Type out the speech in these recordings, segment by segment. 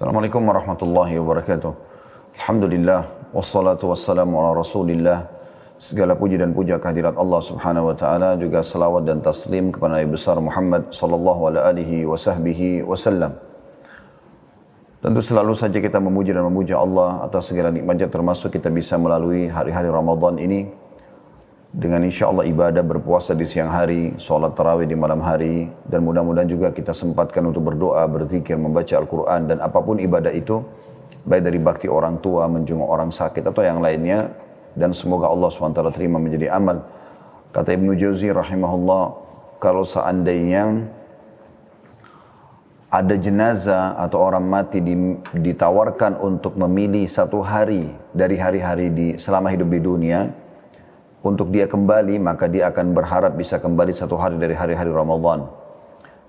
Assalamualaikum warahmatullahi wabarakatuh. Alhamdulillah wassalatu wassalamu ala Rasulillah. Segala puji dan puja kehadirat Allah Subhanahu wa taala juga salawat dan taslim kepada Nabi besar Muhammad sallallahu alaihi wasallam. Tentu selalu saja kita memuji dan memuja Allah atas segala nikmatnya termasuk kita bisa melalui hari-hari Ramadan ini dengan insya Allah ibadah berpuasa di siang hari, sholat tarawih di malam hari, dan mudah-mudahan juga kita sempatkan untuk berdoa, berzikir, membaca Al-Quran, dan apa pun ibadah itu, baik dari bakti orang tua, menjenguk orang sakit, atau yang lainnya, dan semoga Allah SWT terima menjadi amal. Kata Ibnu Jauzi rahimahullah, kalau seandainya ada jenazah atau orang mati ditawarkan untuk memilih satu hari dari hari-hari di selama hidup di dunia untuk dia kembali maka dia akan berharap bisa kembali satu hari dari hari-hari Ramadan.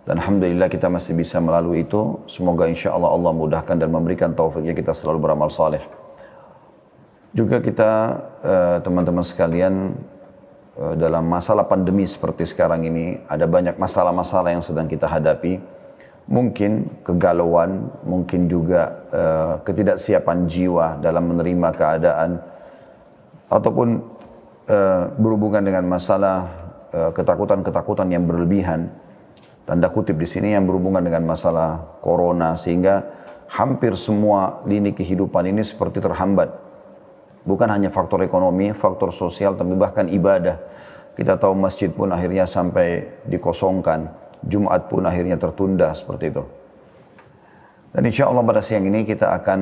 Dan Alhamdulillah kita masih bisa melalui itu. Semoga insya Allah Allah mudahkan dan memberikan taufiknya kita selalu beramal saleh. Juga kita eh, teman-teman sekalian uh, dalam masalah pandemi seperti sekarang ini ada banyak masalah-masalah yang sedang kita hadapi. Mungkin kegalauan, mungkin juga uh, ketidaksiapan jiwa dalam menerima keadaan, ataupun uh, berhubungan dengan masalah eh, ketakutan-ketakutan yang berlebihan, tanda kutip di sini yang berhubungan dengan masalah corona, sehingga hampir semua lini kehidupan ini seperti terhambat. Bukan hanya faktor ekonomi, faktor sosial, tapi bahkan ibadah. Kita tahu masjid pun akhirnya sampai dikosongkan Jumat pun akhirnya tertunda seperti itu. Dan insya Allah pada siang ini kita akan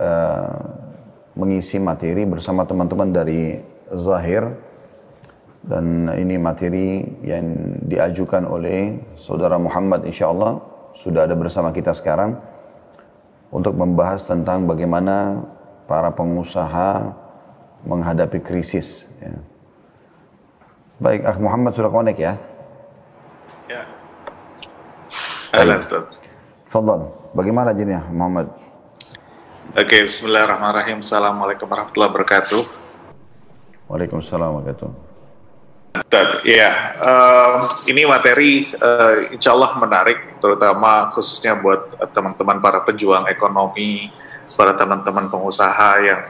uh, mengisi materi bersama teman-teman dari Zahir. Dan ini materi yang diajukan oleh saudara Muhammad insya Allah sudah ada bersama kita sekarang untuk membahas tentang bagaimana para pengusaha menghadapi krisis. Ya. Baik, Akh Muhammad sudah connect ya? Halo Ustaz. Fadal, bagaimana jadinya Muhammad? Oke, okay, bismillahirrahmanirrahim. Assalamualaikum warahmatullahi wabarakatuh. Waalaikumsalam warahmatullahi. Ya, uh, ini materi uh, insya Allah menarik, terutama khususnya buat teman-teman para pejuang ekonomi, para teman-teman pengusaha yang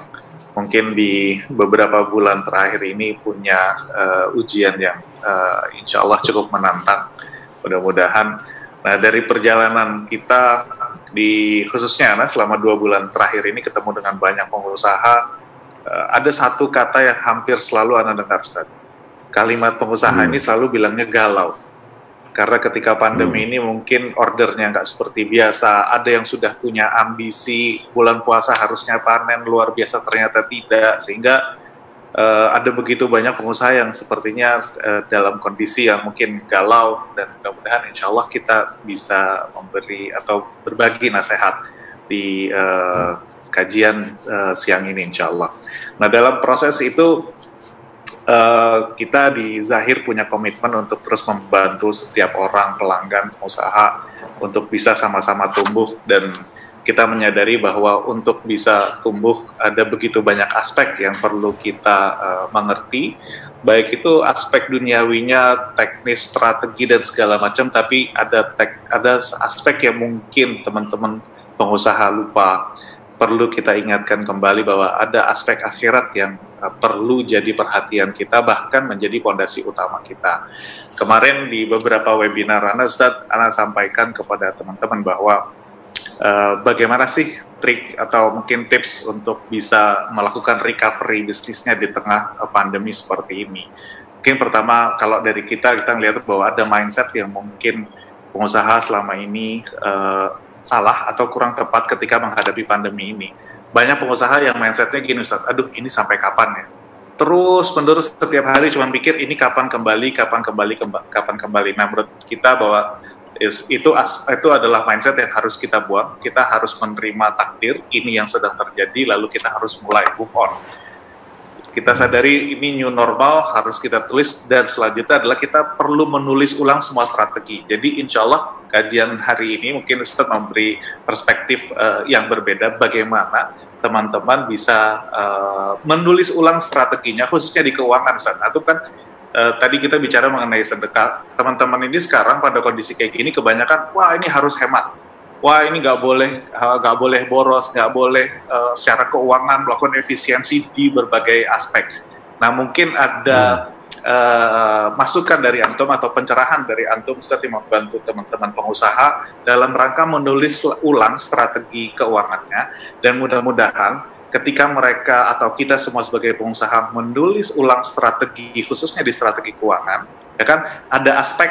mungkin di beberapa bulan terakhir ini punya uh, ujian yang uh, insya Allah cukup menantang. Mudah-mudahan Nah dari perjalanan kita di khususnya nah, selama dua bulan terakhir ini ketemu dengan banyak pengusaha, ada satu kata yang hampir selalu anda dengar, Ustaz. Kalimat pengusaha hmm. ini selalu bilangnya galau. Karena ketika pandemi hmm. ini mungkin ordernya nggak seperti biasa, ada yang sudah punya ambisi bulan puasa harusnya panen luar biasa ternyata tidak, sehingga uh, ada begitu banyak pengusaha yang sepertinya uh, dalam kondisi yang mungkin galau dan mudah-mudahan insya Allah kita bisa memberi atau berbagi nasihat di uh, kajian uh, siang ini insya Allah. Nah dalam proses itu uh, kita di Zahir punya komitmen untuk terus membantu setiap orang pelanggan pengusaha untuk bisa sama-sama tumbuh dan kita menyadari bahwa untuk bisa tumbuh ada begitu banyak aspek yang perlu kita uh, mengerti, baik itu aspek duniawinya, teknis, strategi dan segala macam, tapi ada tek, ada aspek yang mungkin teman-teman pengusaha lupa. Perlu kita ingatkan kembali bahwa ada aspek akhirat yang uh, perlu jadi perhatian kita, bahkan menjadi fondasi utama kita. Kemarin di beberapa webinar, Anda Ustadz, Anda sampaikan kepada teman-teman bahwa Eh, bagaimana sih trik atau mungkin tips untuk bisa melakukan recovery bisnisnya di tengah uh, pandemi seperti ini? Mungkin pertama kalau dari kita kita melihat bahwa ada mindset yang mungkin pengusaha selama ini uh, salah atau kurang tepat ketika menghadapi pandemi ini. Banyak pengusaha yang mindsetnya gini Ustaz, aduh ini sampai kapan ya? Terus menerus setiap hari cuma pikir ini kapan kembali, kapan kembali, kemba, kapan kembali. Nah menurut kita bahwa is, itu as, itu adalah mindset yang harus kita buang. Kita harus menerima takdir ini yang sedang terjadi, lalu kita harus mulai move on. Kita sadari ini new normal harus kita tulis dan selanjutnya adalah kita perlu menulis ulang semua strategi. Jadi insya Allah kajian hari ini mungkin Ustaz memberi perspektif uh, yang berbeda bagaimana teman-teman bisa uh, menulis ulang strateginya khususnya di keuangan Ustaz. Atau kan uh, tadi kita bicara mengenai sedekah. Teman-teman ini sekarang pada kondisi kayak gini kebanyakan, wah ini harus hemat. Wah ini nggak boleh nggak boleh boros, nggak boleh uh, secara keuangan melakukan efisiensi di berbagai aspek. Nah mungkin ada hmm. uh, masukan dari antum atau pencerahan dari antum Ustaz yang membantu teman-teman pengusaha dalam rangka menulis ulang strategi keuangannya dan mudah-mudahan ketika mereka atau kita semua sebagai pengusaha menulis ulang strategi khususnya di strategi keuangan ya kan ada aspek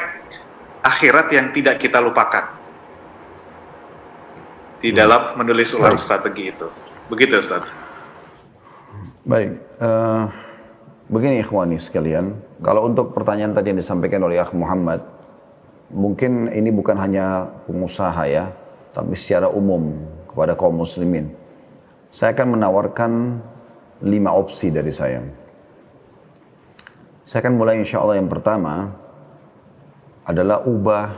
akhirat yang tidak kita lupakan di dalam menulis ulang Baik. strategi itu. Begitu Ustaz. Baik. Uh, begini ikhwani sekalian, kalau untuk pertanyaan tadi yang disampaikan oleh Akh Muhammad, mungkin ini bukan hanya pengusaha ya, tapi secara umum kepada kaum muslimin. Saya akan menawarkan lima opsi dari saya. Saya akan mulai insya Allah yang pertama adalah ubah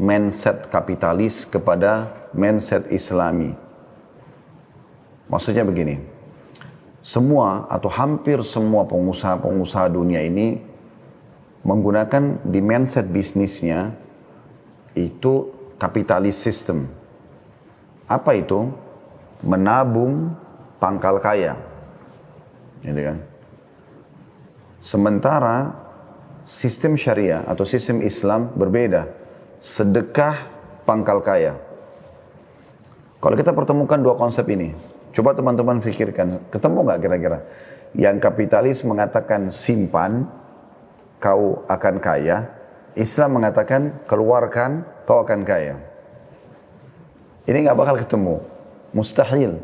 mindset kapitalis kepada mindset islami. Maksudnya begini, semua atau hampir semua pengusaha-pengusaha dunia ini menggunakan di mindset bisnisnya itu kapitalis sistem. Apa itu? Menabung pangkal kaya. Gitu kan? Sementara sistem syariah atau sistem Islam berbeda sedekah pangkal kaya. Kalau kita pertemukan dua konsep ini, coba teman-teman pikirkan, ketemu nggak kira-kira? Yang kapitalis mengatakan simpan, kau akan kaya. Islam mengatakan keluarkan, kau akan kaya. Ini nggak bakal ketemu, mustahil.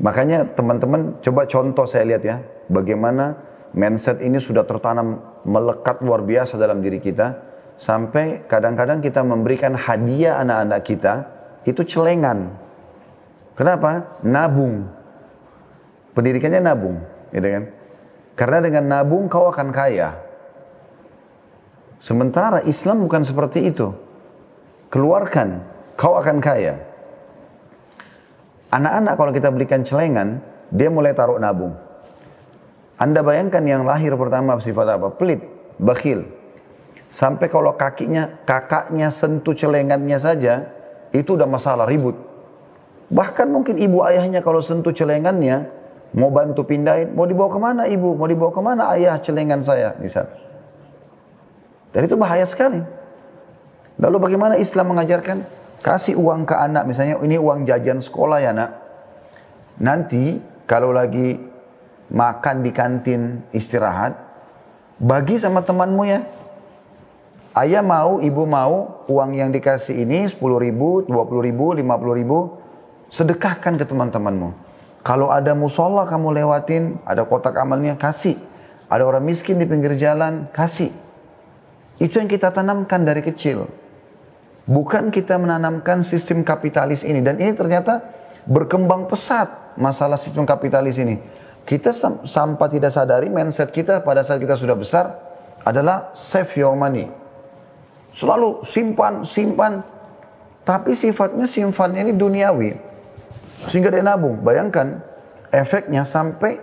Makanya teman-teman coba contoh saya lihat ya, bagaimana mindset ini sudah tertanam melekat luar biasa dalam diri kita Sampai kadang-kadang kita memberikan hadiah anak-anak kita, itu celengan. Kenapa? Nabung. Pendidikannya nabung, gitu kan? Karena dengan nabung kau akan kaya. Sementara Islam bukan seperti itu. Keluarkan, kau akan kaya. Anak-anak kalau kita belikan celengan, dia mulai taruh nabung. Anda bayangkan yang lahir pertama sifat apa? Pelit, bakhil. Sampai kalau kakinya, kakaknya sentuh celengannya saja, itu udah masalah ribut. Bahkan mungkin ibu ayahnya kalau sentuh celengannya, mau bantu pindahin, mau dibawa ke mana ibu, mau dibawa ke mana ayah celengan saya, misal. Dan itu bahaya sekali. Lalu bagaimana Islam mengajarkan? Kasih uang ke anak, misalnya ini uang jajan sekolah ya nak. Nanti kalau lagi makan di kantin istirahat, bagi sama temanmu ya. Ayah mau, ibu mau uang yang dikasih ini 10 ribu, 20 ribu, 50 ribu. Sedekahkan ke teman-temanmu. Kalau ada musola kamu lewatin, ada kotak amalnya, kasih. Ada orang miskin di pinggir jalan, kasih. Itu yang kita tanamkan dari kecil. Bukan kita menanamkan sistem kapitalis ini. Dan ini ternyata berkembang pesat masalah sistem kapitalis ini. Kita sampai tidak sadari mindset kita pada saat kita sudah besar adalah save your money Selalu simpan, simpan. Tapi sifatnya simpannya ini duniawi. Sehingga dia nabung. Bayangkan efeknya sampai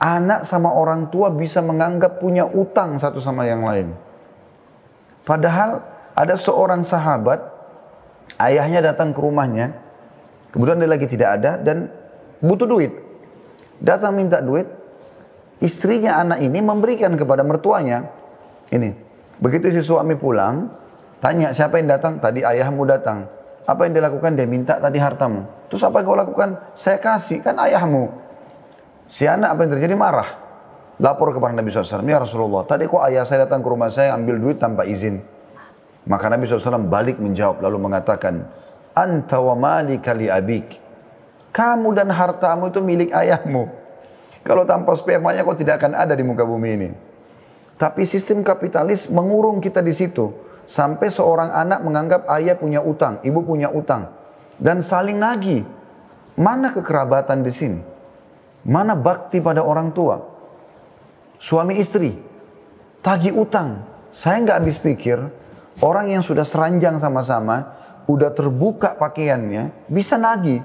anak sama orang tua bisa menganggap punya utang satu sama yang lain. Padahal ada seorang sahabat, ayahnya datang ke rumahnya, kemudian dia lagi tidak ada dan butuh duit. Datang minta duit, istrinya anak ini memberikan kepada mertuanya. Ini, Begitu si suami pulang, tanya siapa yang datang? Tadi ayahmu datang. Apa yang dilakukan? Dia minta tadi hartamu. Terus apa yang kau lakukan? Saya kasih, kan ayahmu. Si anak apa yang terjadi? Marah. Lapor kepada Nabi SAW. Ya Rasulullah, tadi kok ayah saya datang ke rumah saya ambil duit tanpa izin. Maka Nabi SAW balik menjawab lalu mengatakan, Anta wa mali kali abik. Kamu dan hartamu itu milik ayahmu. Kalau tanpa spermanya kau tidak akan ada di muka bumi ini. Tapi sistem kapitalis mengurung kita di situ. Sampai seorang anak menganggap ayah punya utang, ibu punya utang. Dan saling nagih. Mana kekerabatan di sini? Mana bakti pada orang tua? Suami istri, tagih utang. Saya nggak habis pikir, orang yang sudah seranjang sama-sama, udah terbuka pakaiannya, bisa nagih.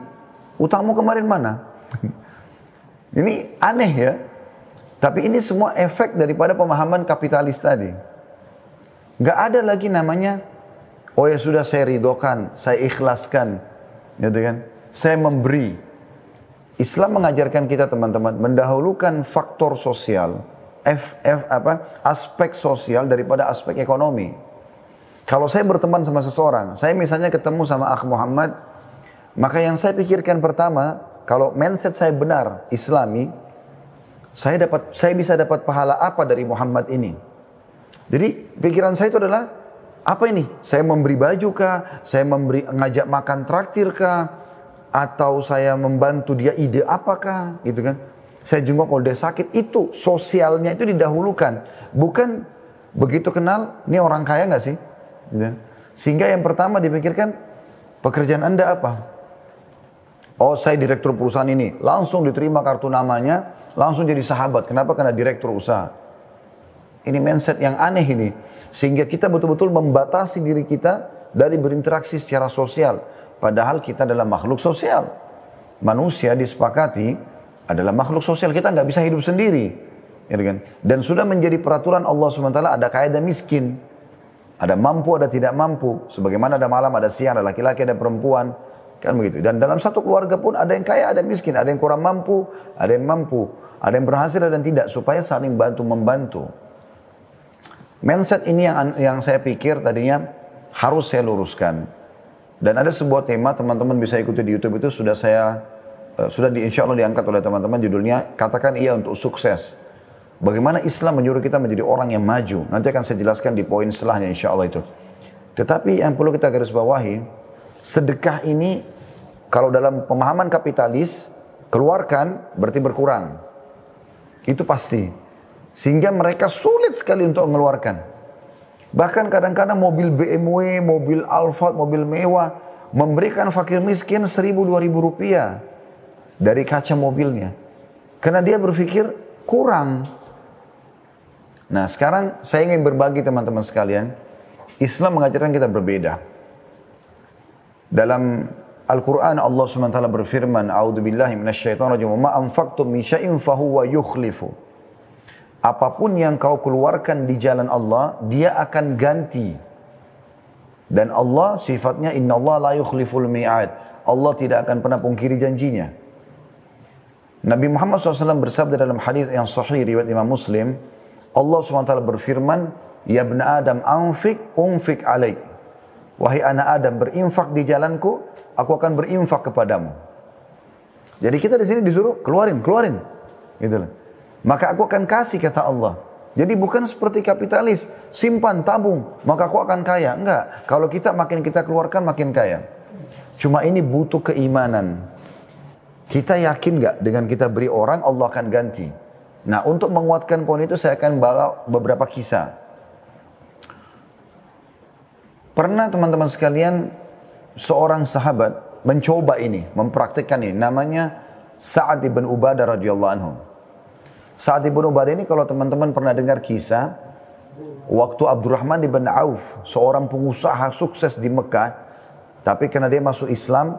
Utangmu kemarin mana? Ini aneh ya. Tapi ini semua efek daripada pemahaman kapitalis tadi. Gak ada lagi namanya Oh ya sudah saya ridhokan, saya ikhlaskan. Gitu kan? Saya memberi. Islam mengajarkan kita teman-teman mendahulukan faktor sosial, F, F, apa, aspek sosial daripada aspek ekonomi. Kalau saya berteman sama seseorang, saya misalnya ketemu sama Akh Muhammad, maka yang saya pikirkan pertama, kalau mindset saya benar, Islami, saya dapat, saya bisa dapat pahala apa dari Muhammad ini? Jadi pikiran saya itu adalah apa ini? Saya memberi baju kah? Saya memberi ngajak makan traktir kah? Atau saya membantu dia ide apakah? Gitu kan? Saya jenguk kalau dia sakit itu sosialnya itu didahulukan. Bukan begitu kenal, ini orang kaya nggak sih? Gitu. Kan? Sehingga yang pertama dipikirkan pekerjaan anda apa? Oh saya direktur perusahaan ini, langsung diterima kartu namanya, langsung jadi sahabat. Kenapa? Karena direktur usaha. Ini mindset yang aneh ini. Sehingga kita betul-betul membatasi diri kita dari berinteraksi secara sosial. Padahal kita adalah makhluk sosial. Manusia disepakati adalah makhluk sosial. Kita nggak bisa hidup sendiri. Ya kan? Dan sudah menjadi peraturan Allah SWT ada kaya miskin. Ada mampu, ada tidak mampu. Sebagaimana ada malam, ada siang, ada laki-laki, ada perempuan. Kan begitu. Dan dalam satu keluarga pun ada yang kaya, ada yang miskin. Ada yang kurang mampu, ada yang mampu. Ada yang berhasil, ada yang tidak. Supaya saling bantu-membantu. Mindset ini yang yang saya pikir tadinya harus saya luruskan. Dan ada sebuah tema teman-teman bisa ikuti di YouTube itu sudah saya uh, sudah di, insya Allah diangkat oleh teman-teman judulnya katakan iya untuk sukses. Bagaimana Islam menyuruh kita menjadi orang yang maju. Nanti akan saya jelaskan di poin setelahnya insya Allah itu. Tetapi yang perlu kita garis bawahi, sedekah ini kalau dalam pemahaman kapitalis keluarkan berarti berkurang. Itu pasti. Sehingga mereka sulit sekali untuk mengeluarkan. Bahkan kadang-kadang mobil BMW, mobil Alphard, mobil mewah memberikan fakir miskin seribu dua ribu rupiah dari kaca mobilnya. Karena dia berpikir kurang. Nah sekarang saya ingin berbagi teman-teman sekalian. Islam mengajarkan kita berbeda. Dalam Al-Quran Allah SWT berfirman, A'udhu billahi minasyaitonirrajim, ma anfaqtum min syai'in fahuwa yukhlifu apa pun yang kau keluarkan di jalan Allah, dia akan ganti. Dan Allah sifatnya inna Allah la yukhliful mi'ad. Allah tidak akan pernah pungkiri janjinya. Nabi Muhammad SAW bersabda dalam hadis yang sahih riwayat Imam Muslim, Allah SWT berfirman, Ya ibn Adam anfik unfik alaik. Wahai anak Adam berinfak di jalanku, aku akan berinfak kepadamu. Jadi kita di sini disuruh keluarin, keluarin. Gitu loh. Maka aku akan kasih kata Allah. Jadi bukan seperti kapitalis, simpan, tabung, maka aku akan kaya. Enggak, kalau kita makin kita keluarkan makin kaya. Cuma ini butuh keimanan. Kita yakin enggak dengan kita beri orang Allah akan ganti. Nah untuk menguatkan poin itu saya akan bawa beberapa kisah. Pernah teman-teman sekalian seorang sahabat mencoba ini, mempraktikkan ini. Namanya Sa'ad ibn Ubadah radhiyallahu anhu. Saat Ibnu Ubadah ini kalau teman-teman pernah dengar kisah, waktu Abdurrahman ibn Auf, seorang pengusaha sukses di Mekah, tapi karena dia masuk Islam,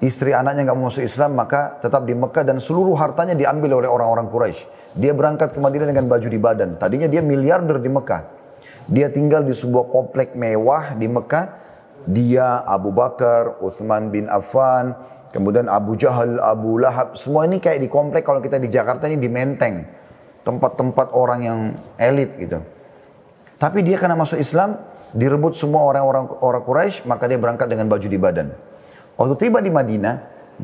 istri anaknya nggak mau masuk Islam, maka tetap di Mekah dan seluruh hartanya diambil oleh orang-orang Quraisy. Dia berangkat ke Madinah dengan baju di badan. Tadinya dia miliarder di Mekah. Dia tinggal di sebuah komplek mewah di Mekah. Dia Abu Bakar, Uthman bin Affan, Kemudian Abu Jahal, Abu Lahab, semua ini kayak di komplek kalau kita di Jakarta ini di Menteng. Tempat-tempat orang yang elit gitu. Tapi dia karena masuk Islam, direbut semua orang-orang orang Quraisy, maka dia berangkat dengan baju di badan. Waktu tiba di Madinah,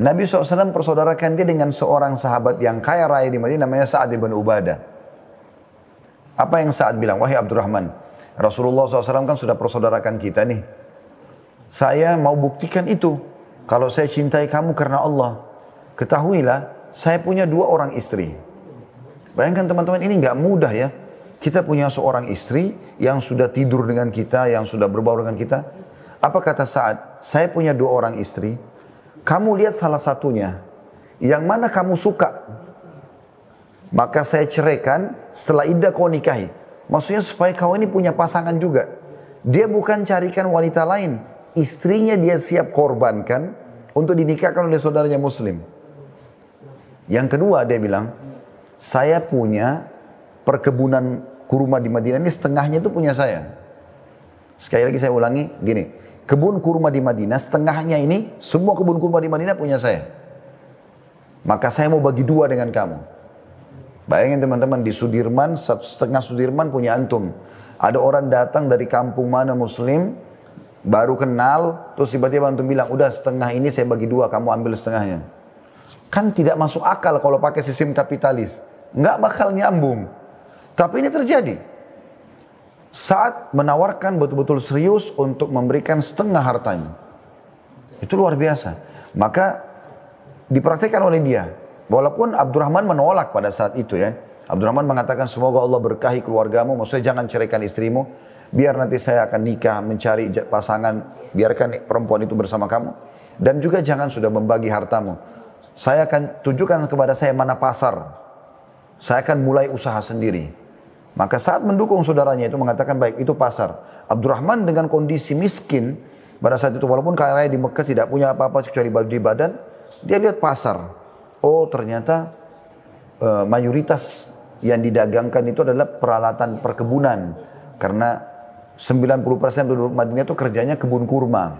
Nabi SAW persaudarakan dia dengan seorang sahabat yang kaya raya di Madinah namanya Sa'ad bin Ubadah. Apa yang Sa'ad bilang? Wahai Abdurrahman, Rasulullah SAW kan sudah persaudarakan kita nih. Saya mau buktikan itu. Kalau saya cintai kamu karena Allah, ketahuilah saya punya dua orang istri. Bayangkan teman-teman ini nggak mudah ya. Kita punya seorang istri yang sudah tidur dengan kita, yang sudah berbaur dengan kita. Apa kata saat saya punya dua orang istri, kamu lihat salah satunya, yang mana kamu suka, maka saya ceraikan setelah indah kau nikahi. Maksudnya supaya kau ini punya pasangan juga. Dia bukan carikan wanita lain, istrinya dia siap korbankan untuk dinikahkan oleh saudaranya muslim. Yang kedua dia bilang, saya punya perkebunan kurma di Madinah ini setengahnya itu punya saya. Sekali lagi saya ulangi, gini. Kebun kurma di Madinah, setengahnya ini, semua kebun kurma di Madinah punya saya. Maka saya mau bagi dua dengan kamu. Bayangin teman-teman, di Sudirman, setengah Sudirman punya antum. Ada orang datang dari kampung mana muslim, baru kenal, terus tiba-tiba antum bilang, udah setengah ini saya bagi dua, kamu ambil setengahnya. Kan tidak masuk akal kalau pakai sistem kapitalis. Nggak bakal nyambung. Tapi ini terjadi saat menawarkan betul-betul serius untuk memberikan setengah hartanya. Itu luar biasa. Maka dipraktikkan oleh dia. Walaupun Abdurrahman menolak pada saat itu ya. Abdurrahman mengatakan semoga Allah berkahi keluargamu. Maksudnya jangan ceraikan istrimu. Biar nanti saya akan nikah mencari pasangan. Biarkan perempuan itu bersama kamu. Dan juga jangan sudah membagi hartamu. Saya akan tunjukkan kepada saya mana pasar. Saya akan mulai usaha sendiri. Maka saat mendukung saudaranya itu mengatakan baik itu pasar. Abdurrahman dengan kondisi miskin pada saat itu walaupun kaya di Mekah tidak punya apa-apa kecuali baju di badan, dia lihat pasar. Oh ternyata uh, mayoritas yang didagangkan itu adalah peralatan perkebunan karena 90% penduduk Madinah itu kerjanya kebun kurma.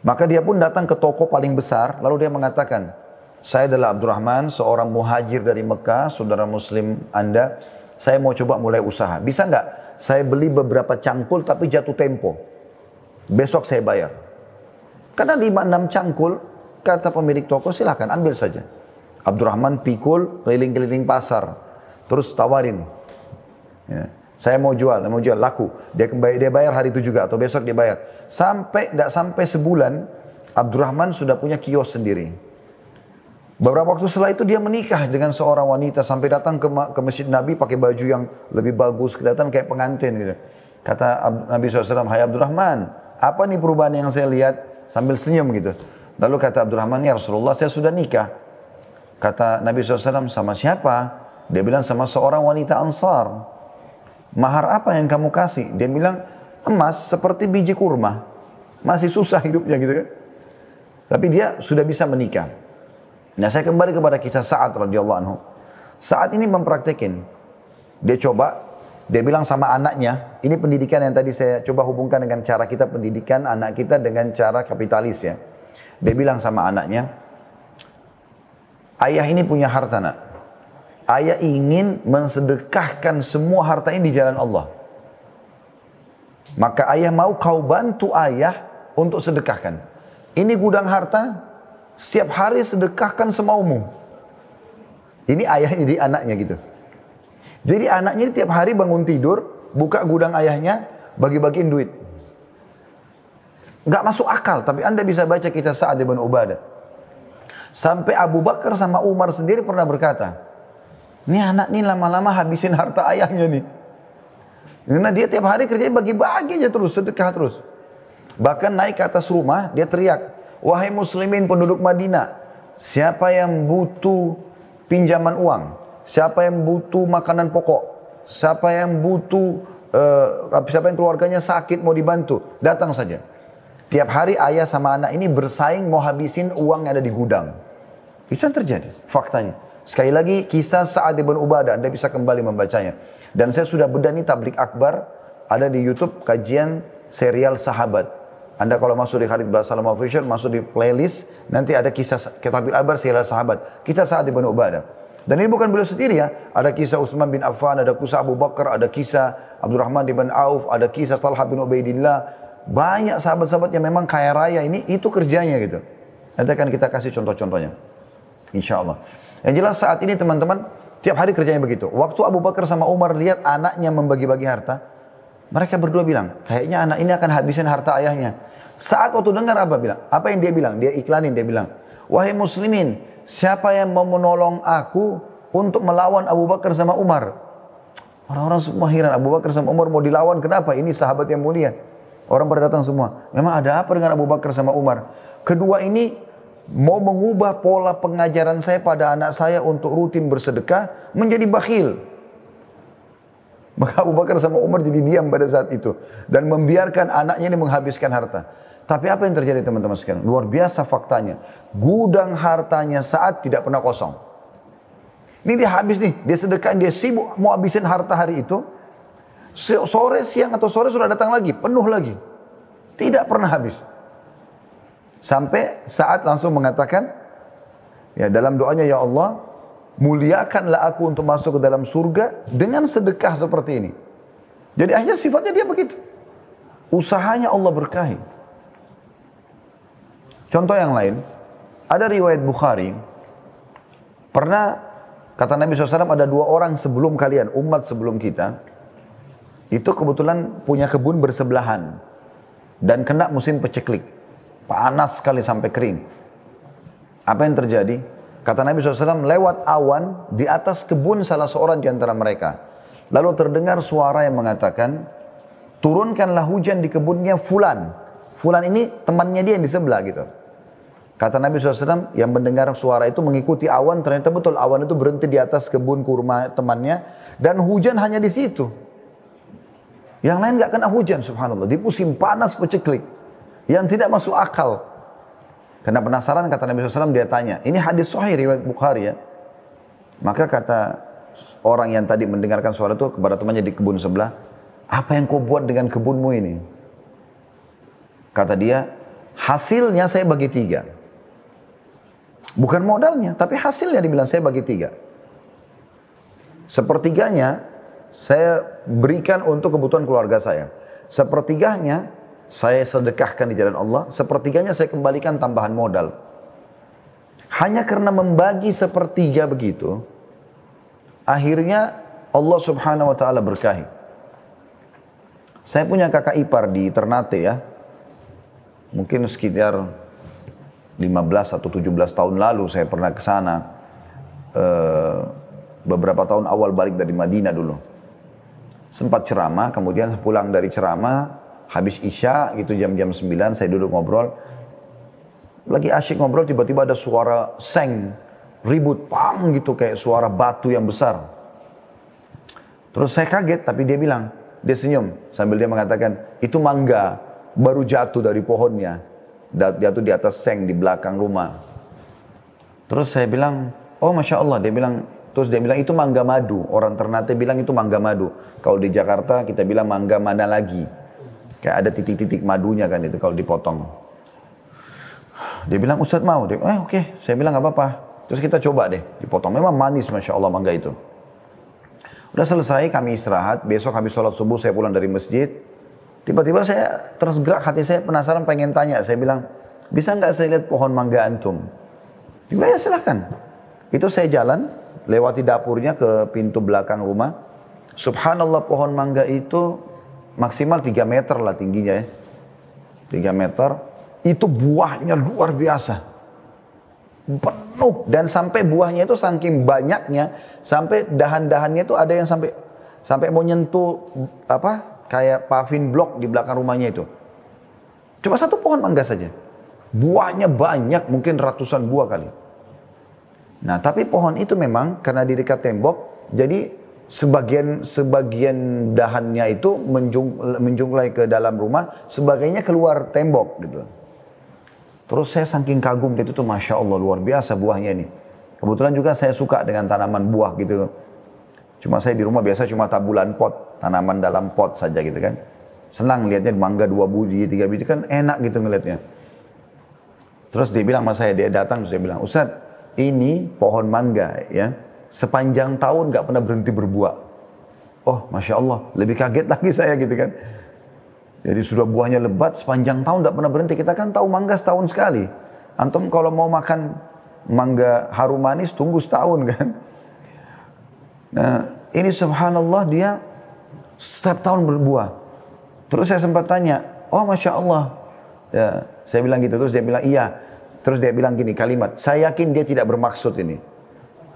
Maka dia pun datang ke toko paling besar lalu dia mengatakan, saya adalah Abdurrahman, seorang muhajir dari Mekah, saudara muslim Anda. Saya mau coba mulai usaha. Bisa nggak? Saya beli beberapa cangkul tapi jatuh tempo. Besok saya bayar. Karena 5-6 cangkul, kata pemilik toko silahkan ambil saja. Abdurrahman pikul keliling-keliling pasar. Terus tawarin. Ya. Saya mau jual, mau jual, laku. Dia kembali dia bayar hari itu juga atau besok dia bayar. Sampai tidak sampai sebulan, Abdurrahman sudah punya kios sendiri. Beberapa waktu setelah itu dia menikah dengan seorang wanita sampai datang ke, ke masjid Nabi pakai baju yang lebih bagus, kelihatan kayak pengantin gitu. Kata Nabi SAW, Hai Abdurrahman, apa nih perubahan yang saya lihat sambil senyum gitu. Lalu kata Abdurrahman, ya Rasulullah saya sudah nikah. Kata Nabi SAW, sama siapa? Dia bilang sama seorang wanita ansar. Mahar apa yang kamu kasih? Dia bilang, emas seperti biji kurma. Masih susah hidupnya gitu kan. Tapi dia sudah bisa menikah. Nah saya kembali kepada kisah Sa'ad radhiyallahu anhu. Saat ini mempraktekin. Dia coba, dia bilang sama anaknya, ini pendidikan yang tadi saya coba hubungkan dengan cara kita pendidikan anak kita dengan cara kapitalis ya. Dia bilang sama anaknya, ayah ini punya harta nak. Ayah ingin mensedekahkan semua harta ini di jalan Allah. Maka ayah mau kau bantu ayah untuk sedekahkan. Ini gudang harta, setiap hari sedekahkan semaumu. Ini ayahnya jadi anaknya gitu. Jadi anaknya tiap hari bangun tidur, buka gudang ayahnya, bagi-bagiin duit. Gak masuk akal, tapi anda bisa baca kita saat di Banu Ubadah. Sampai Abu Bakar sama Umar sendiri pernah berkata, ini anak ini lama-lama habisin harta ayahnya nih. Karena dia tiap hari kerjanya bagi-bagi aja terus, sedekah terus. Bahkan naik ke atas rumah, dia teriak, Wahai muslimin penduduk Madinah, siapa yang butuh pinjaman uang, siapa yang butuh makanan pokok, siapa yang butuh uh, siapa yang keluarganya sakit mau dibantu, datang saja. Tiap hari ayah sama anak ini bersaing mau habisin uang yang ada di gudang. Itu yang terjadi, faktanya. Sekali lagi kisah Sa'ad ibn Ubadah, Anda bisa kembali membacanya. Dan saya sudah bedah nih tablik akbar, ada di Youtube kajian serial sahabat. Anda kalau masuk di Khalid Basalam Official, masuk di playlist, nanti ada kisah Kitabul Abar Sirah Sahabat. Kisah saat di Banu Ubadah. Dan ini bukan beliau sendiri ya. Ada kisah Uthman bin Affan, ada kisah Abu Bakar, ada kisah Abdurrahman bin Auf, ada kisah Talha bin Ubaidillah. Banyak sahabat-sahabat yang memang kaya raya ini, itu kerjanya gitu. Nanti akan kita kasih contoh-contohnya. Insya Allah. Yang jelas saat ini teman-teman, tiap hari kerjanya begitu. Waktu Abu Bakar sama Umar lihat anaknya membagi-bagi harta, mereka berdua bilang, kayaknya anak ini akan habisin harta ayahnya. Saat waktu dengar apa bilang? Apa yang dia bilang? Dia iklanin, dia bilang, Wahai muslimin, siapa yang mau menolong aku untuk melawan Abu Bakar sama Umar? Orang-orang semua heran, Abu Bakar sama Umar mau dilawan, kenapa? Ini sahabat yang mulia. Orang pada datang semua. Memang ada apa dengan Abu Bakar sama Umar? Kedua ini mau mengubah pola pengajaran saya pada anak saya untuk rutin bersedekah menjadi bakhil. Maka Abu Bakar sama Umar jadi diam pada saat itu. Dan membiarkan anaknya ini menghabiskan harta. Tapi apa yang terjadi teman-teman sekalian? Luar biasa faktanya. Gudang hartanya saat tidak pernah kosong. Ini dia habis nih, dia sedekah, dia sibuk mau habisin harta hari itu. Sore, siang atau sore sudah datang lagi, penuh lagi. Tidak pernah habis. Sampai saat langsung mengatakan, ya dalam doanya ya Allah, muliakanlah aku untuk masuk ke dalam surga dengan sedekah seperti ini. Jadi akhirnya sifatnya dia begitu. Usahanya Allah berkahi. Contoh yang lain, ada riwayat Bukhari, pernah kata Nabi SAW ada dua orang sebelum kalian, umat sebelum kita, itu kebetulan punya kebun bersebelahan dan kena musim peceklik. Panas sekali sampai kering. Apa yang terjadi? Kata Nabi SAW, lewat awan di atas kebun salah seorang di antara mereka. Lalu terdengar suara yang mengatakan, turunkanlah hujan di kebunnya Fulan. Fulan ini temannya dia yang di sebelah gitu. Kata Nabi SAW yang mendengar suara itu mengikuti awan, ternyata betul awan itu berhenti di atas kebun kurma temannya. Dan hujan hanya di situ. Yang lain nggak kena hujan subhanallah. Di musim panas peceklik. Yang tidak masuk akal. Karena penasaran kata Nabi SAW dia tanya. Ini hadis sahih riwayat Bukhari ya. Maka kata orang yang tadi mendengarkan suara itu kepada temannya di kebun sebelah. Apa yang kau buat dengan kebunmu ini? Kata dia, hasilnya saya bagi tiga. Bukan modalnya, tapi hasilnya dibilang saya bagi tiga. Sepertiganya saya berikan untuk kebutuhan keluarga saya. Sepertiganya saya sedekahkan di jalan Allah, sepertiganya saya kembalikan tambahan modal. Hanya karena membagi sepertiga begitu, akhirnya Allah subhanahu wa ta'ala berkahi. Saya punya kakak ipar di Ternate ya, mungkin sekitar 15 atau 17 tahun lalu saya pernah ke sana. Uh, beberapa tahun awal balik dari Madinah dulu sempat ceramah, kemudian pulang dari ceramah, habis isya gitu jam-jam 9 saya duduk ngobrol. Lagi asyik ngobrol tiba-tiba ada suara seng, ribut, pang gitu kayak suara batu yang besar. Terus saya kaget tapi dia bilang, dia senyum sambil dia mengatakan, itu mangga baru jatuh dari pohonnya. Jatuh di atas seng di belakang rumah. Terus saya bilang, oh Masya Allah. Dia bilang, Terus dia bilang itu mangga madu. Orang Ternate bilang itu mangga madu. Kalau di Jakarta kita bilang mangga mana lagi. Kayak ada titik-titik madunya kan itu kalau dipotong. Dia bilang Ustadz mau. Dia, eh oke. Okay. Saya bilang nggak apa-apa. Terus kita coba deh. Dipotong. Memang manis Masya Allah mangga itu. Udah selesai kami istirahat. Besok habis sholat subuh saya pulang dari masjid. Tiba-tiba saya terus gerak hati saya penasaran pengen tanya. Saya bilang bisa nggak saya lihat pohon mangga antum? Dia ya silahkan. Itu saya jalan, lewati dapurnya ke pintu belakang rumah. Subhanallah pohon mangga itu maksimal 3 meter lah tingginya ya. 3 meter. Itu buahnya luar biasa. Penuh. Dan sampai buahnya itu saking banyaknya. Sampai dahan-dahannya itu ada yang sampai sampai mau nyentuh apa kayak pavin blok di belakang rumahnya itu. Cuma satu pohon mangga saja. Buahnya banyak, mungkin ratusan buah kali. Nah, tapi pohon itu memang karena di dekat tembok, jadi sebagian sebagian dahannya itu menjung, menjunglai ke dalam rumah, sebagainya keluar tembok gitu. Terus saya saking kagum itu tuh masya Allah luar biasa buahnya ini. Kebetulan juga saya suka dengan tanaman buah gitu. Cuma saya di rumah biasa cuma tabulan pot, tanaman dalam pot saja gitu kan. Senang lihatnya mangga dua biji, tiga biji kan enak gitu ngelihatnya. Terus dia bilang sama saya, dia datang terus dia bilang, Ustadz ini pohon mangga ya sepanjang tahun nggak pernah berhenti berbuah. Oh, masya Allah, lebih kaget lagi saya gitu kan. Jadi sudah buahnya lebat sepanjang tahun nggak pernah berhenti. Kita kan tahu mangga setahun sekali. Antum kalau mau makan mangga harum manis tunggu setahun kan. Nah, ini subhanallah dia setiap tahun berbuah. Terus saya sempat tanya, oh masya Allah. Ya, saya bilang gitu terus dia bilang iya Terus dia bilang gini kalimat, saya yakin dia tidak bermaksud ini.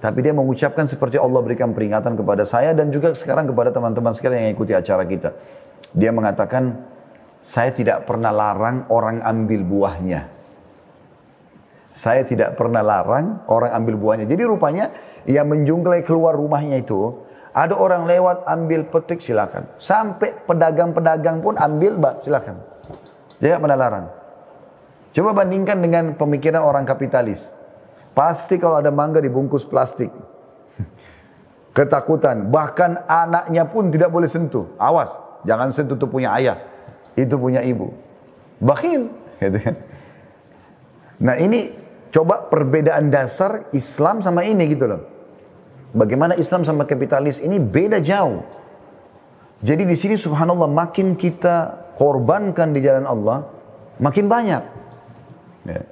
Tapi dia mengucapkan seperti Allah berikan peringatan kepada saya dan juga sekarang kepada teman-teman sekalian yang ikuti acara kita. Dia mengatakan, saya tidak pernah larang orang ambil buahnya. Saya tidak pernah larang orang ambil buahnya. Jadi rupanya yang menjunglai keluar rumahnya itu, ada orang lewat ambil petik silakan. Sampai pedagang-pedagang pun ambil silakan. Dia tidak pernah larang. Coba bandingkan dengan pemikiran orang kapitalis. Pasti kalau ada mangga dibungkus plastik. Ketakutan. Bahkan anaknya pun tidak boleh sentuh. Awas, jangan sentuh itu punya ayah. Itu punya ibu. Bakhil. Gitu kan. Nah ini coba perbedaan dasar Islam sama ini gitu loh. Bagaimana Islam sama kapitalis ini beda jauh. Jadi di sini subhanallah makin kita korbankan di jalan Allah, makin banyak. Ya.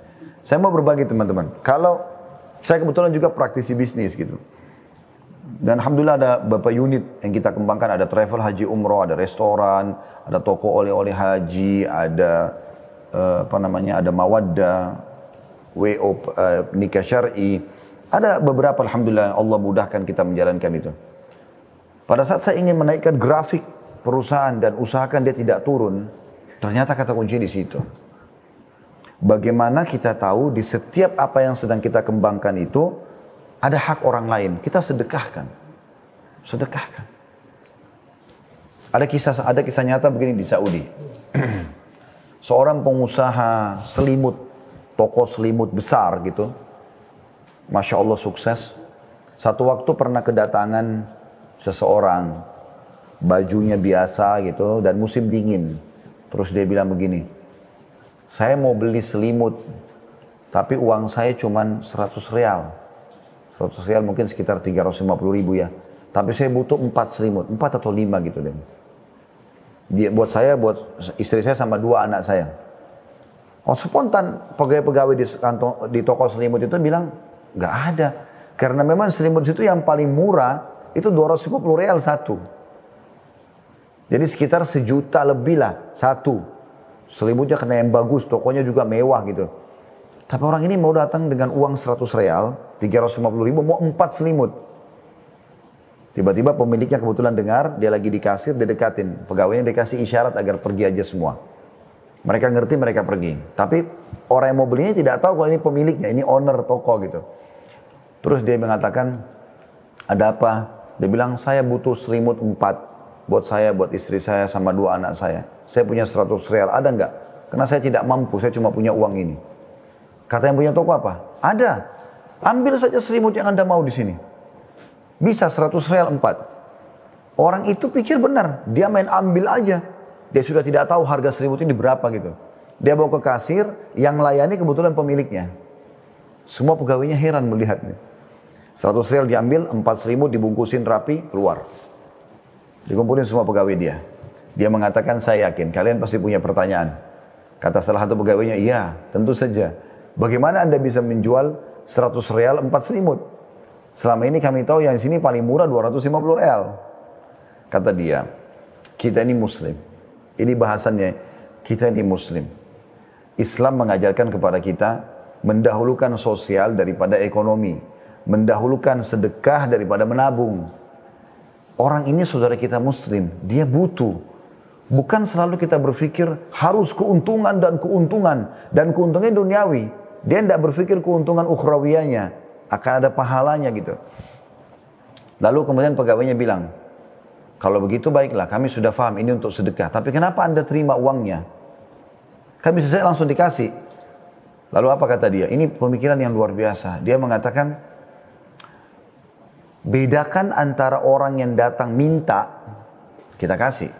Saya mau berbagi teman-teman. Kalau saya kebetulan juga praktisi bisnis gitu. Dan Alhamdulillah ada beberapa unit yang kita kembangkan. Ada travel haji umroh, ada restoran, ada toko oleh-oleh haji, ada uh, apa namanya, ada mawaddah, WO uh, nikah syar'i. Ada beberapa Alhamdulillah Allah mudahkan kita menjalankan itu. Pada saat saya ingin menaikkan grafik perusahaan dan usahakan dia tidak turun, ternyata kata kunci di situ. Bagaimana kita tahu di setiap apa yang sedang kita kembangkan itu ada hak orang lain, kita sedekahkan. Sedekahkan. Ada kisah ada kisah nyata begini di Saudi. Seorang pengusaha selimut, toko selimut besar gitu. Masya Allah sukses. Satu waktu pernah kedatangan seseorang, bajunya biasa gitu, dan musim dingin. Terus dia bilang begini, saya mau beli selimut, tapi uang saya cuma 100 real. 100 real mungkin sekitar 350 ribu ya. Tapi saya butuh 4 selimut, 4 atau 5 gitu deh. Dia, buat saya, buat istri saya sama dua anak saya. Oh spontan pegawai-pegawai di, di toko selimut itu bilang, nggak ada. Karena memang selimut itu yang paling murah, itu 250 real satu. Jadi sekitar sejuta lebih lah satu. Selimutnya kena yang bagus, tokonya juga mewah gitu. Tapi orang ini mau datang dengan uang 100 real, 350 ribu, mau empat selimut. Tiba-tiba pemiliknya kebetulan dengar, dia lagi di kasir, dia dekatin. Pegawainya dikasih isyarat agar pergi aja semua. Mereka ngerti, mereka pergi. Tapi orang yang mau belinya tidak tahu kalau ini pemiliknya, ini owner toko gitu. Terus dia mengatakan, ada apa? Dia bilang, saya butuh selimut empat. Buat saya, buat istri saya, sama dua anak saya. Saya punya 100 real, ada nggak? Karena saya tidak mampu, saya cuma punya uang ini. Kata yang punya toko apa? Ada. Ambil saja selimut yang Anda mau di sini. Bisa 100 real 4. Orang itu pikir benar. Dia main ambil aja. Dia sudah tidak tahu harga selimut ini berapa gitu. Dia bawa ke kasir, yang layani kebetulan pemiliknya. Semua pegawainya heran melihatnya. 100 real diambil, 4 selimut dibungkusin rapi, keluar. Dikumpulin semua pegawai dia. Dia mengatakan, saya yakin kalian pasti punya pertanyaan. Kata salah satu pegawainya, iya tentu saja. Bagaimana Anda bisa menjual 100 real 4 selimut? Selama ini kami tahu yang sini paling murah 250 real. Kata dia, kita ini muslim. Ini bahasannya, kita ini muslim. Islam mengajarkan kepada kita mendahulukan sosial daripada ekonomi. Mendahulukan sedekah daripada menabung. Orang ini saudara kita muslim, dia butuh. Bukan selalu kita berpikir harus keuntungan dan keuntungan. Dan keuntungannya duniawi. Dia tidak berpikir keuntungan ukhrawiyanya. Akan ada pahalanya gitu. Lalu kemudian pegawainya bilang, kalau begitu baiklah kami sudah paham ini untuk sedekah. Tapi kenapa anda terima uangnya? Bisa saya langsung dikasih. Lalu apa kata dia? Ini pemikiran yang luar biasa. Dia mengatakan, bedakan antara orang yang datang minta, kita kasih.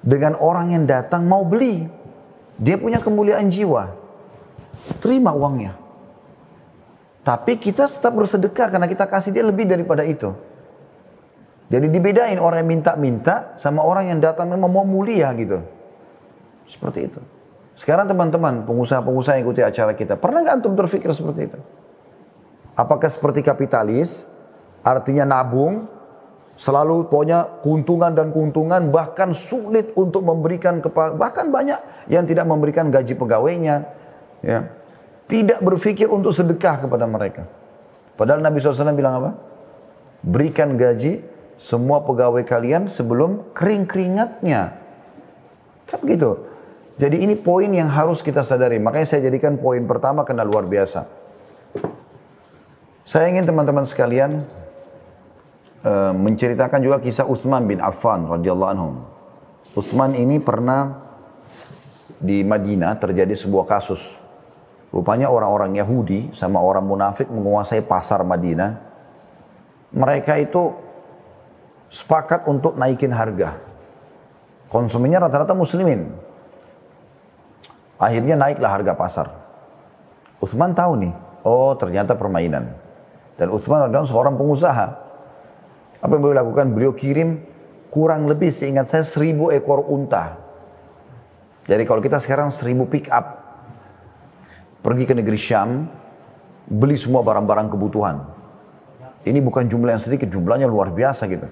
Dengan orang yang datang mau beli. Dia punya kemuliaan jiwa terima uangnya. Tapi kita tetap bersedekah karena kita kasih dia lebih daripada itu. Jadi dibedain orang yang minta-minta sama orang yang datang memang mau mulia gitu. Seperti itu. Sekarang teman-teman, pengusaha-pengusaha yang ikuti acara kita, pernah nggak antum terfikir seperti itu? Apakah seperti kapitalis, artinya nabung, selalu punya keuntungan dan keuntungan, bahkan sulit untuk memberikan, bahkan banyak yang tidak memberikan gaji pegawainya, ya tidak berpikir untuk sedekah kepada mereka. Padahal Nabi SAW bilang apa? Berikan gaji semua pegawai kalian sebelum kering keringatnya. Kan begitu. Jadi ini poin yang harus kita sadari. Makanya saya jadikan poin pertama karena luar biasa. Saya ingin teman-teman sekalian uh, menceritakan juga kisah Uthman bin Affan radhiyallahu anhu. Uthman ini pernah di Madinah terjadi sebuah kasus Rupanya orang-orang Yahudi sama orang munafik menguasai pasar Madinah. Mereka itu sepakat untuk naikin harga. Konsumennya rata-rata muslimin. Akhirnya naiklah harga pasar. Utsman tahu nih, oh ternyata permainan. Dan Utsman adalah seorang pengusaha. Apa yang beliau lakukan? Beliau kirim kurang lebih seingat saya seribu ekor unta. Jadi kalau kita sekarang seribu pick up, pergi ke negeri Syam, beli semua barang-barang kebutuhan. Ini bukan jumlah yang sedikit, jumlahnya luar biasa gitu.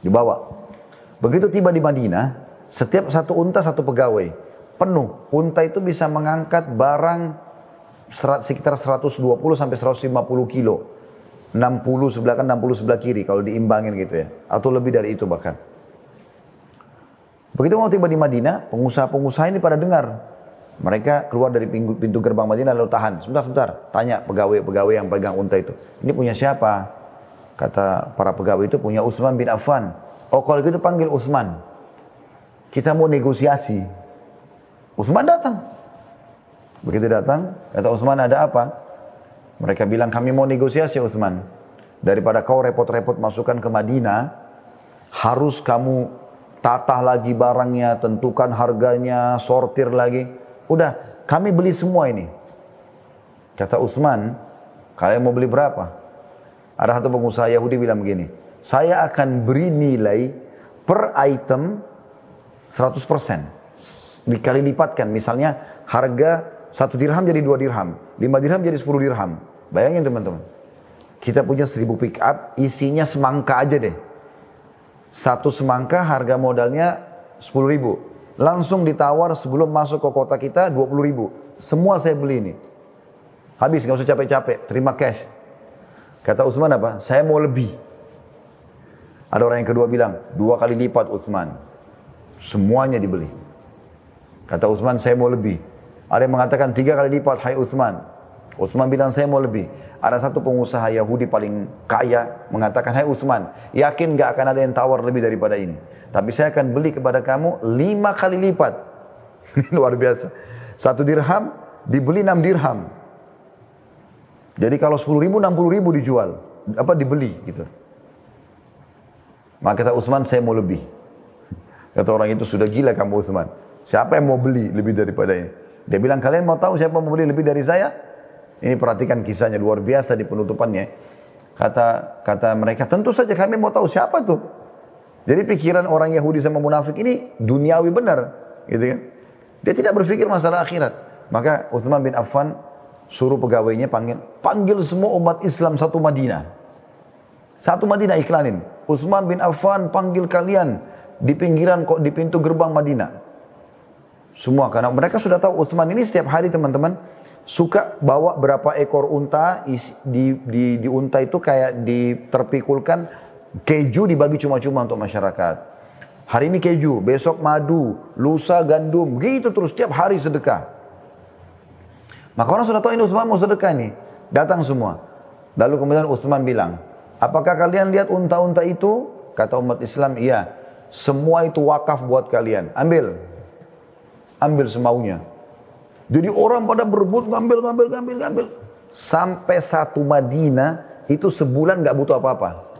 Dibawa. Begitu tiba di Madinah, setiap satu unta satu pegawai. Penuh. Unta itu bisa mengangkat barang sekitar 120 sampai 150 kilo. 60 sebelah kan 60 sebelah kiri kalau diimbangin gitu ya. Atau lebih dari itu bahkan. Begitu mau tiba di Madinah, pengusaha-pengusaha ini pada dengar. Mereka keluar dari pintu, pintu gerbang Madinah lalu tahan. Sebentar, sebentar. Tanya pegawai-pegawai yang pegang unta itu. Ini punya siapa? Kata para pegawai itu punya Utsman bin Affan. Oh kalau gitu panggil Utsman. Kita mau negosiasi. Utsman datang. Begitu datang, kata Utsman ada apa? Mereka bilang kami mau negosiasi Uthman. Daripada kau repot-repot masukkan ke Madinah, harus kamu tata lagi barangnya, tentukan harganya, sortir lagi. Udah, kami beli semua ini. Kata Uthman, kalian mau beli berapa? Ada satu pengusaha Yahudi bilang begini, saya akan beri nilai per item 100%. Dikali lipatkan, misalnya harga satu dirham jadi dua dirham. Lima dirham jadi sepuluh dirham. Bayangin teman-teman. Kita punya seribu pick up, isinya semangka aja deh. Satu semangka harga modalnya sepuluh ribu. Langsung ditawar sebelum masuk ke kota kita dua puluh ribu. Semua saya beli ini. Habis, nggak usah capek-capek, terima cash. Kata Utsman apa? Saya mau lebih. Ada orang yang kedua bilang, dua kali lipat Utsman. Semuanya dibeli. Kata Utsman, saya mau lebih. Ada yang mengatakan tiga kali lipat, hai Uthman. Uthman bilang saya mau lebih. Ada satu pengusaha Yahudi paling kaya mengatakan, hai Uthman, yakin gak akan ada yang tawar lebih daripada ini. Tapi saya akan beli kepada kamu lima kali lipat. Luar biasa. Satu dirham dibeli enam dirham. Jadi kalau sepuluh ribu, enam puluh ribu dijual. Apa dibeli gitu. Maka kata Uthman, saya mau lebih. Kata orang itu, sudah gila kamu Uthman. Siapa yang mau beli lebih daripada ini? Dia bilang, kalian mau tahu siapa mau beli lebih dari saya? Ini perhatikan kisahnya luar biasa di penutupannya. Kata kata mereka, tentu saja kami mau tahu siapa tuh. Jadi pikiran orang Yahudi sama munafik ini duniawi benar, gitu kan? Dia tidak berpikir masalah akhirat. Maka Uthman bin Affan suruh pegawainya panggil, panggil semua umat Islam satu Madinah. Satu Madinah iklanin. Uthman bin Affan panggil kalian di pinggiran kok di pintu gerbang Madinah. Semua karena mereka sudah tahu Uthman ini setiap hari teman-teman suka bawa berapa ekor unta di, di, di unta itu kayak diterpikulkan keju dibagi cuma-cuma untuk masyarakat. Hari ini keju, besok madu, lusa gandum, gitu terus setiap hari sedekah. Maka orang sudah tahu ini Uthman mau sedekah ini. Datang semua. Lalu kemudian Uthman bilang, apakah kalian lihat unta-unta itu? Kata umat Islam, iya. Semua itu wakaf buat kalian. Ambil ambil semaunya. Jadi orang pada berebut ngambil, ngambil, ngambil, ngambil. Sampai satu Madinah itu sebulan nggak butuh apa-apa.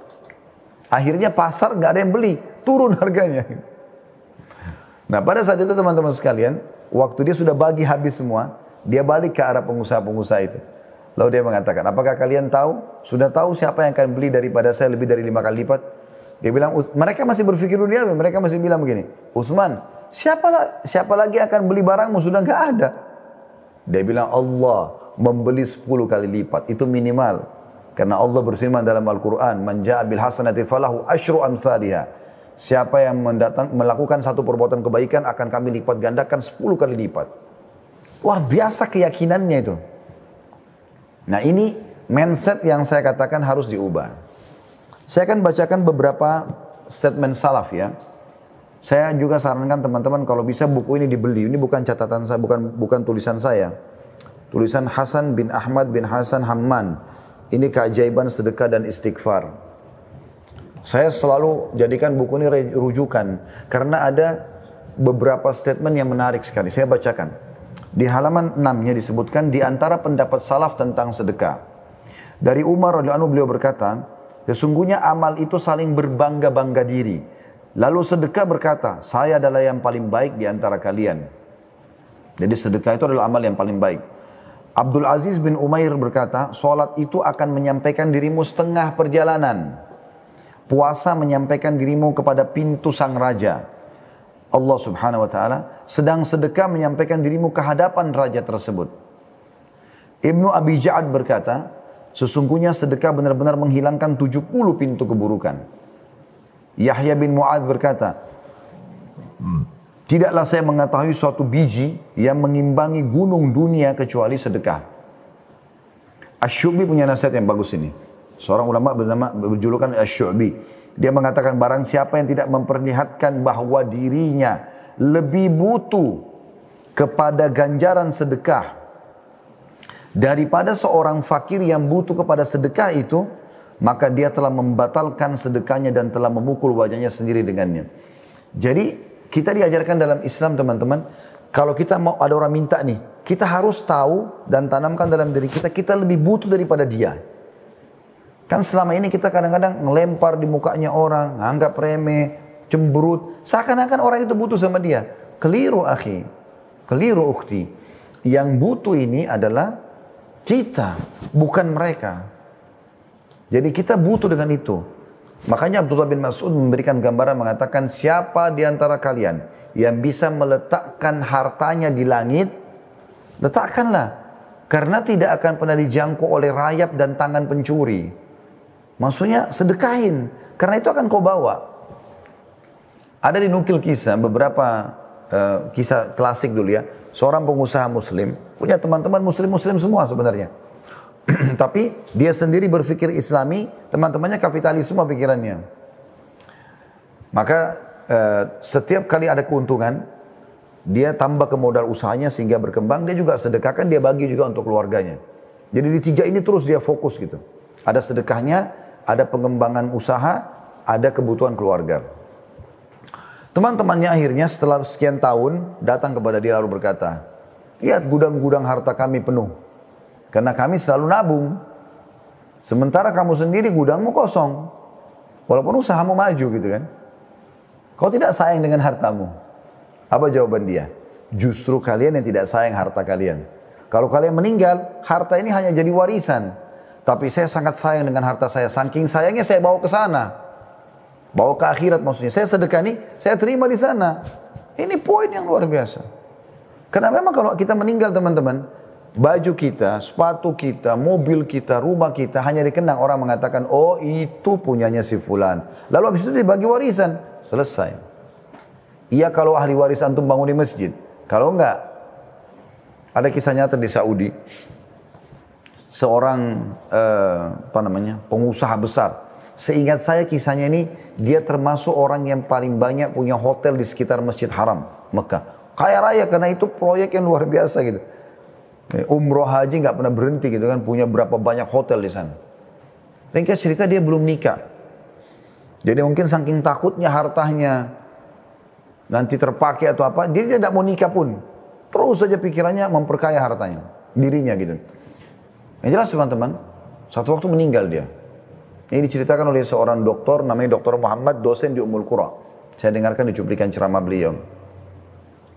Akhirnya pasar nggak ada yang beli, turun harganya. Nah pada saat itu teman-teman sekalian, waktu dia sudah bagi habis semua, dia balik ke arah pengusaha-pengusaha itu. Lalu dia mengatakan, apakah kalian tahu, sudah tahu siapa yang akan beli daripada saya lebih dari lima kali lipat? Dia bilang, mereka masih berpikir dunia, mereka masih bilang begini, Utsman, Siapa, siapa lagi akan beli barangmu sudah nggak ada. Dia bilang Allah membeli 10 kali lipat itu minimal. Karena Allah berfirman dalam Al-Quran, Man bil hasanati falahu ashru amthaliha. Siapa yang mendatang, melakukan satu perbuatan kebaikan akan kami lipat gandakan 10 kali lipat. Luar biasa keyakinannya itu. Nah ini mindset yang saya katakan harus diubah. Saya akan bacakan beberapa statement salaf ya. Saya juga sarankan teman-teman kalau bisa buku ini dibeli. Ini bukan catatan saya, bukan bukan tulisan saya. Tulisan Hasan bin Ahmad bin Hasan Hamman. Ini keajaiban sedekah dan istighfar. Saya selalu jadikan buku ini rujukan karena ada beberapa statement yang menarik sekali. Saya bacakan. Di halaman 6-nya disebutkan di antara pendapat salaf tentang sedekah. Dari Umar radhiyallahu anhu beliau berkata, Sesungguhnya amal itu saling berbangga-bangga diri. Lalu sedekah berkata, saya adalah yang paling baik di antara kalian. Jadi sedekah itu adalah amal yang paling baik. Abdul Aziz bin Umair berkata, solat itu akan menyampaikan dirimu setengah perjalanan. Puasa menyampaikan dirimu kepada pintu sang raja. Allah subhanahu wa ta'ala sedang sedekah menyampaikan dirimu ke hadapan raja tersebut. Ibnu Abi Ja'ad berkata, sesungguhnya sedekah benar-benar menghilangkan 70 pintu keburukan. Yahya bin Mu'ad berkata, Tidaklah saya mengetahui suatu biji yang mengimbangi gunung dunia kecuali sedekah. Asyubi punya nasihat yang bagus ini. Seorang ulama bernama berjulukan Asyubi. Dia mengatakan barang siapa yang tidak memperlihatkan bahwa dirinya lebih butuh kepada ganjaran sedekah daripada seorang fakir yang butuh kepada sedekah itu, maka dia telah membatalkan sedekahnya dan telah memukul wajahnya sendiri dengannya. Jadi kita diajarkan dalam Islam teman-teman, kalau kita mau ada orang minta nih, kita harus tahu dan tanamkan dalam diri kita, kita lebih butuh daripada dia. Kan selama ini kita kadang-kadang ngelempar di mukanya orang, anggap remeh, cemberut. Seakan-akan orang itu butuh sama dia. Keliru akhi, keliru ukti. Yang butuh ini adalah kita, bukan mereka. Jadi kita butuh dengan itu. Makanya Abdullah bin Mas'ud memberikan gambaran mengatakan siapa di antara kalian yang bisa meletakkan hartanya di langit, letakkanlah. Karena tidak akan pernah dijangkau oleh rayap dan tangan pencuri. Maksudnya sedekahin, karena itu akan kau bawa. Ada di nukil kisah beberapa uh, kisah klasik dulu ya. Seorang pengusaha muslim, punya teman-teman muslim-muslim semua sebenarnya. Tapi dia sendiri berpikir islami, teman-temannya kapitalis semua pikirannya. Maka uh, setiap kali ada keuntungan, dia tambah ke modal usahanya sehingga berkembang, dia juga sedekahkan, dia bagi juga untuk keluarganya. Jadi di tiga ini terus dia fokus gitu. Ada sedekahnya, ada pengembangan usaha, ada kebutuhan keluarga. Teman-temannya akhirnya setelah sekian tahun datang kepada dia lalu berkata, lihat gudang-gudang harta kami penuh. Karena kami selalu nabung. Sementara kamu sendiri gudangmu kosong. Walaupun usahamu maju gitu kan. Kau tidak sayang dengan hartamu. Apa jawaban dia? Justru kalian yang tidak sayang harta kalian. Kalau kalian meninggal, harta ini hanya jadi warisan. Tapi saya sangat sayang dengan harta saya. Saking sayangnya saya bawa ke sana. Bawa ke akhirat maksudnya. Saya sedekah nih, saya terima di sana. Ini poin yang luar biasa. Karena memang kalau kita meninggal teman-teman, baju kita, sepatu kita, mobil kita, rumah kita hanya dikenang orang mengatakan oh itu punyanya si fulan. Lalu habis itu dibagi warisan, selesai. Iya kalau ahli waris antum bangun di masjid. Kalau enggak, ada kisah nyata di Saudi. Seorang eh, apa namanya pengusaha besar. Seingat saya kisahnya ini dia termasuk orang yang paling banyak punya hotel di sekitar Masjid Haram Mekah. Kaya raya karena itu proyek yang luar biasa gitu. Eh, umroh haji nggak pernah berhenti gitu kan, punya berapa banyak hotel di sana. Ringkas cerita dia belum nikah. Jadi mungkin saking takutnya hartanya nanti terpakai atau apa, dia tidak mau nikah pun. Terus saja pikirannya memperkaya hartanya, dirinya gitu. Yang jelas teman-teman, satu waktu meninggal dia. Ini diceritakan oleh seorang dokter namanya Dokter Muhammad, dosen di Umul Qura. Saya dengarkan di cuplikan ceramah beliau.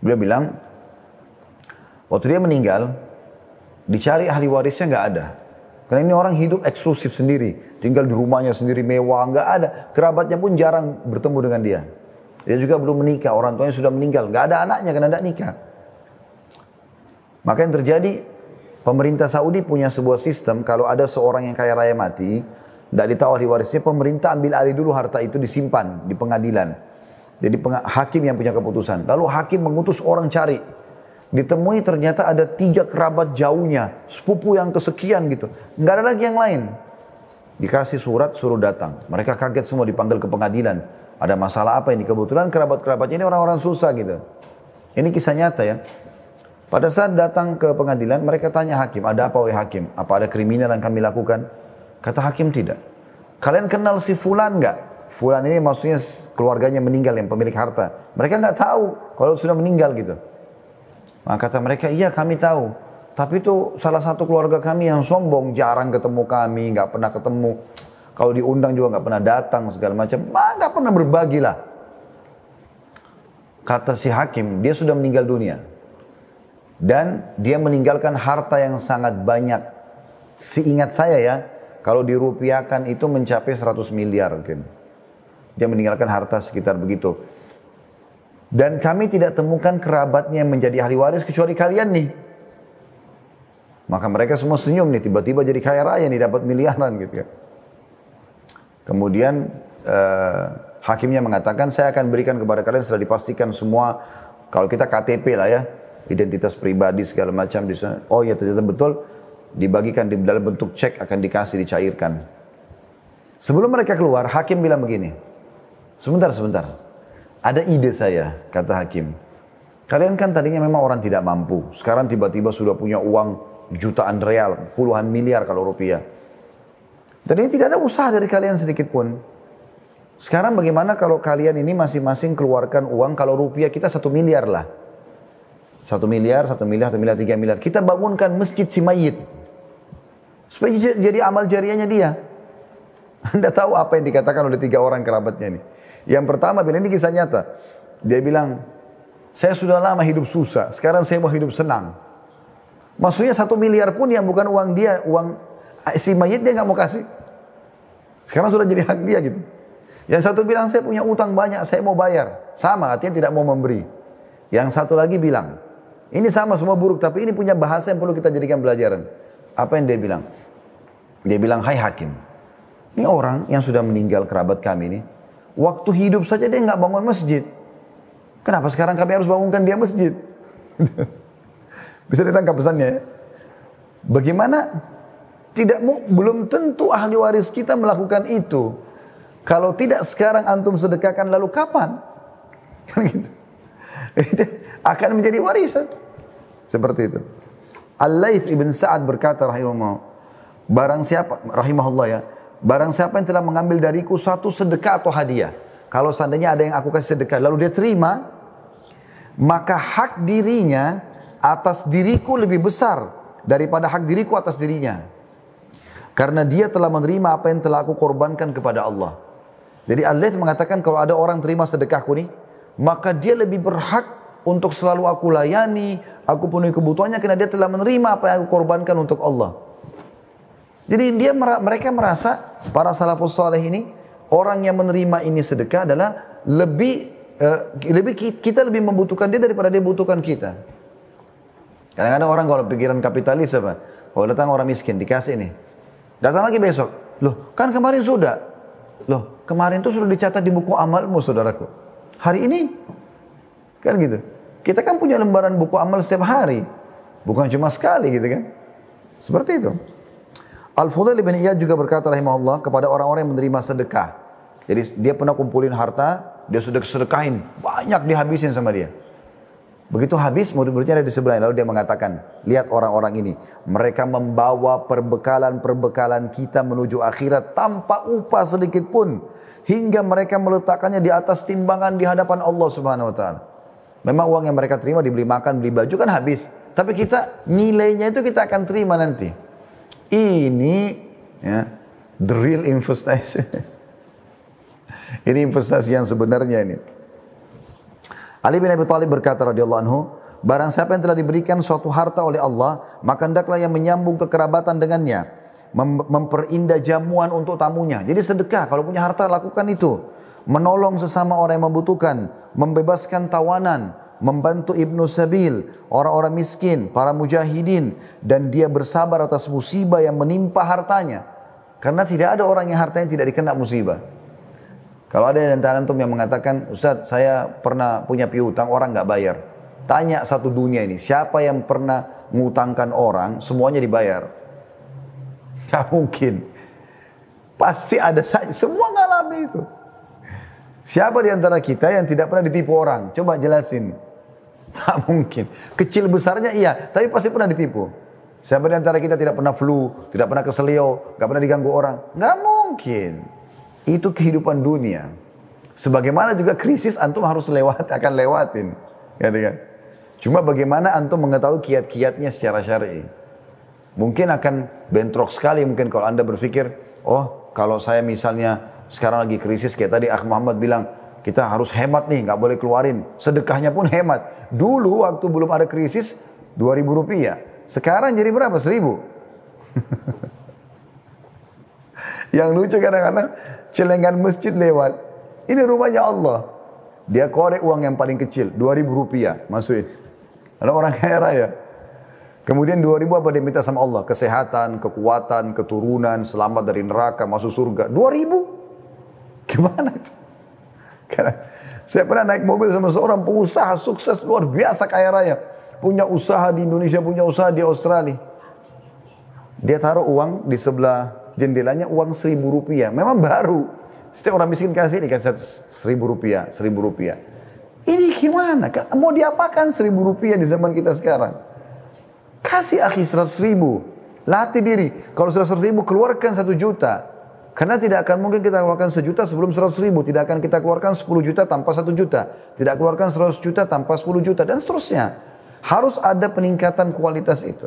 Beliau bilang, waktu dia meninggal, Dicari ahli warisnya nggak ada. Karena ini orang hidup eksklusif sendiri. Tinggal di rumahnya sendiri mewah, nggak ada. Kerabatnya pun jarang bertemu dengan dia. Dia juga belum menikah, orang tuanya sudah meninggal. Nggak ada anaknya karena tidak nikah. Maka yang terjadi, pemerintah Saudi punya sebuah sistem, kalau ada seorang yang kaya raya mati, tidak ditahu ahli warisnya, pemerintah ambil alih dulu harta itu disimpan di pengadilan. Jadi hakim yang punya keputusan. Lalu hakim mengutus orang cari Ditemui ternyata ada tiga kerabat jauhnya, sepupu yang kesekian gitu. Nggak ada lagi yang lain. Dikasih surat suruh datang. Mereka kaget semua dipanggil ke pengadilan. Ada masalah apa ini? Kebetulan kerabat-kerabatnya ini orang-orang susah gitu. Ini kisah nyata ya. Pada saat datang ke pengadilan, mereka tanya hakim, ada apa wahai hakim? Apa ada kriminal yang kami lakukan? Kata hakim tidak. Kalian kenal si Fulan nggak? Fulan ini maksudnya keluarganya meninggal yang pemilik harta. Mereka nggak tahu kalau sudah meninggal gitu. Maka kata mereka, iya kami tahu. Tapi itu salah satu keluarga kami yang sombong, jarang ketemu kami, nggak pernah ketemu. Kalau diundang juga nggak pernah datang segala macam. Nggak pernah berbagi lah. Kata si hakim, dia sudah meninggal dunia. Dan dia meninggalkan harta yang sangat banyak. Seingat saya ya, kalau dirupiahkan itu mencapai 100 miliar mungkin. Dia meninggalkan harta sekitar begitu. Dan kami tidak temukan kerabatnya yang menjadi ahli waris kecuali kalian nih. Maka mereka semua senyum nih, tiba-tiba jadi kaya raya nih, dapat miliaran gitu ya. Kemudian uh, hakimnya mengatakan, saya akan berikan kepada kalian setelah dipastikan semua, kalau kita KTP lah ya, identitas pribadi segala macam di sana. Oh ya ternyata betul, dibagikan di dalam bentuk cek akan dikasih dicairkan. Sebelum mereka keluar, hakim bilang begini, sebentar sebentar, ada ide saya, kata hakim. Kalian kan tadinya memang orang tidak mampu, sekarang tiba-tiba sudah punya uang jutaan real, puluhan miliar kalau rupiah. Ini tidak ada usaha dari kalian sedikit pun. Sekarang bagaimana kalau kalian ini masing-masing keluarkan uang kalau rupiah kita satu miliar lah. Satu miliar, satu miliar, satu miliar, tiga miliar. Kita bangunkan masjid si mayit. Supaya jadi amal jariahnya dia. Anda tahu apa yang dikatakan oleh tiga orang kerabatnya ini. Yang pertama, ini kisah nyata. Dia bilang, saya sudah lama hidup susah, sekarang saya mau hidup senang. Maksudnya satu miliar pun yang bukan uang dia, uang si mayit dia nggak mau kasih. Sekarang sudah jadi hak dia gitu. Yang satu bilang saya punya utang banyak, saya mau bayar. Sama, artinya tidak mau memberi. Yang satu lagi bilang, ini sama semua buruk, tapi ini punya bahasa yang perlu kita jadikan pelajaran. Apa yang dia bilang? Dia bilang, hai hakim, ini orang yang sudah meninggal kerabat kami ini, waktu hidup saja dia nggak bangun masjid. Kenapa sekarang kami harus bangunkan dia masjid? Bisa ditangkap pesannya ya? Bagaimana tidak belum tentu ahli waris kita melakukan itu. Kalau tidak sekarang antum sedekahkan lalu kapan? Kan gitu. akan menjadi warisan. Seperti itu. Al-Laith ibn Sa'ad berkata rahimahullah, barang siapa rahimahullah ya, barang siapa yang telah mengambil dariku satu sedekah atau hadiah, kalau seandainya ada yang aku kasih sedekah lalu dia terima, maka hak dirinya atas diriku lebih besar daripada hak diriku atas dirinya. Karena dia telah menerima apa yang telah aku korbankan kepada Allah. Jadi Allah mengatakan kalau ada orang terima sedekahku nih, maka dia lebih berhak untuk selalu aku layani, aku penuhi kebutuhannya karena dia telah menerima apa yang aku korbankan untuk Allah. Jadi dia mereka merasa para salafus saleh ini orang yang menerima ini sedekah adalah lebih uh, lebih kita lebih membutuhkan dia daripada dia butuhkan kita. Kadang-kadang orang kalau pikiran kapitalis apa? Kalau datang orang miskin dikasih nih. Datang lagi besok. Loh, kan kemarin sudah. Loh, kemarin itu sudah dicatat di buku amalmu saudaraku. Hari ini kan gitu. Kita kan punya lembaran buku amal setiap hari. Bukan cuma sekali gitu kan. Seperti itu. Al-Fudail bin Iyad juga berkata rahimahullah kepada orang-orang yang menerima sedekah. Jadi dia pernah kumpulin harta, dia sudah sedekahin, banyak dihabisin sama dia. Begitu habis murid-muridnya ada di sebelahnya. Lalu dia mengatakan, lihat orang-orang ini. Mereka membawa perbekalan-perbekalan kita menuju akhirat tanpa upah sedikit pun. Hingga mereka meletakkannya di atas timbangan di hadapan Allah subhanahu wa ta'ala. Memang uang yang mereka terima dibeli makan, beli baju kan habis. Tapi kita nilainya itu kita akan terima nanti. Ini ya, the real investasi. ini investasi yang sebenarnya ini. Ali bin Abi Thalib berkata radhiyallahu anhu, barang siapa yang telah diberikan suatu harta oleh Allah, maka hendaklah yang menyambung kekerabatan dengannya, mem memperindah jamuan untuk tamunya. Jadi sedekah, kalau punya harta lakukan itu. Menolong sesama orang yang membutuhkan, membebaskan tawanan, membantu ibnu sabil, orang-orang miskin, para mujahidin, dan dia bersabar atas musibah yang menimpa hartanya. Karena tidak ada orang yang hartanya tidak dikena musibah. Kalau ada yang antara antum yang mengatakan, Ustaz saya pernah punya piutang orang nggak bayar. Tanya satu dunia ini, siapa yang pernah ngutangkan orang, semuanya dibayar. Gak mungkin. Pasti ada saja, semua ngalami itu. Siapa di antara kita yang tidak pernah ditipu orang? Coba jelasin. Tak mungkin. Kecil besarnya iya, tapi pasti pernah ditipu. Siapa di antara kita tidak pernah flu, tidak pernah keselio, gak pernah diganggu orang? Gak mungkin. Itu kehidupan dunia. Sebagaimana juga krisis antum harus lewat akan lewatin. Ya, kan? Cuma bagaimana antum mengetahui kiat-kiatnya secara syar'i. Mungkin akan bentrok sekali mungkin kalau anda berpikir, oh kalau saya misalnya sekarang lagi krisis kayak tadi Akh Muhammad bilang kita harus hemat nih, nggak boleh keluarin. Sedekahnya pun hemat. Dulu waktu belum ada krisis, 2000 rupiah. Sekarang jadi berapa? 1000. Yang lucu kadang-kadang celengan masjid lewat. Ini rumahnya Allah. Dia korek uang yang paling kecil, 2000 rupiah. Masukin. Ada orang kaya raya. Kemudian 2000 apa dia minta sama Allah? Kesehatan, kekuatan, keturunan, selamat dari neraka, masuk surga. 2000? Gimana itu? Karena saya pernah naik mobil sama seorang pengusaha sukses luar biasa kaya raya. Punya usaha di Indonesia, punya usaha di Australia. Dia taruh uang di sebelah jendelanya uang seribu rupiah. Memang baru. Setiap orang miskin kasih ini kasih seribu rupiah, seribu rupiah. Ini gimana? Mau diapakan seribu rupiah di zaman kita sekarang? Kasih akhi seratus ribu. Latih diri. Kalau seratus ribu, keluarkan satu juta. Karena tidak akan mungkin kita keluarkan sejuta sebelum seratus ribu. Tidak akan kita keluarkan sepuluh juta tanpa satu juta. Tidak keluarkan seratus juta tanpa sepuluh juta. Dan seterusnya. Harus ada peningkatan kualitas itu.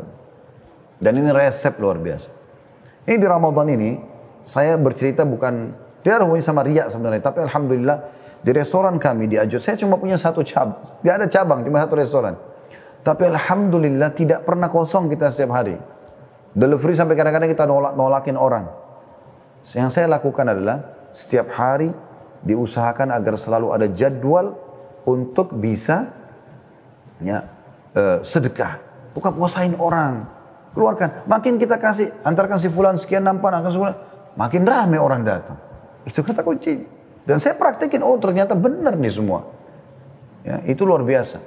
Dan ini resep luar biasa. Ini di Ramadan ini, saya bercerita bukan, tidak ada hubungannya sama riak sebenarnya. Tapi Alhamdulillah, di restoran kami di Ajut, saya cuma punya satu cabang. Tidak ada cabang, cuma satu restoran. Tapi Alhamdulillah tidak pernah kosong kita setiap hari. Delivery sampai kadang-kadang kita nolak, nolakin orang. Yang saya lakukan adalah setiap hari diusahakan agar selalu ada jadwal untuk bisa ya, uh, sedekah. Bukan puasain orang. Keluarkan. Makin kita kasih, antarkan si fulan sekian nampan, akan sebulan. Makin rame orang datang. Itu kata kunci. Dan saya praktekin, oh ternyata benar nih semua. Ya, itu luar biasa.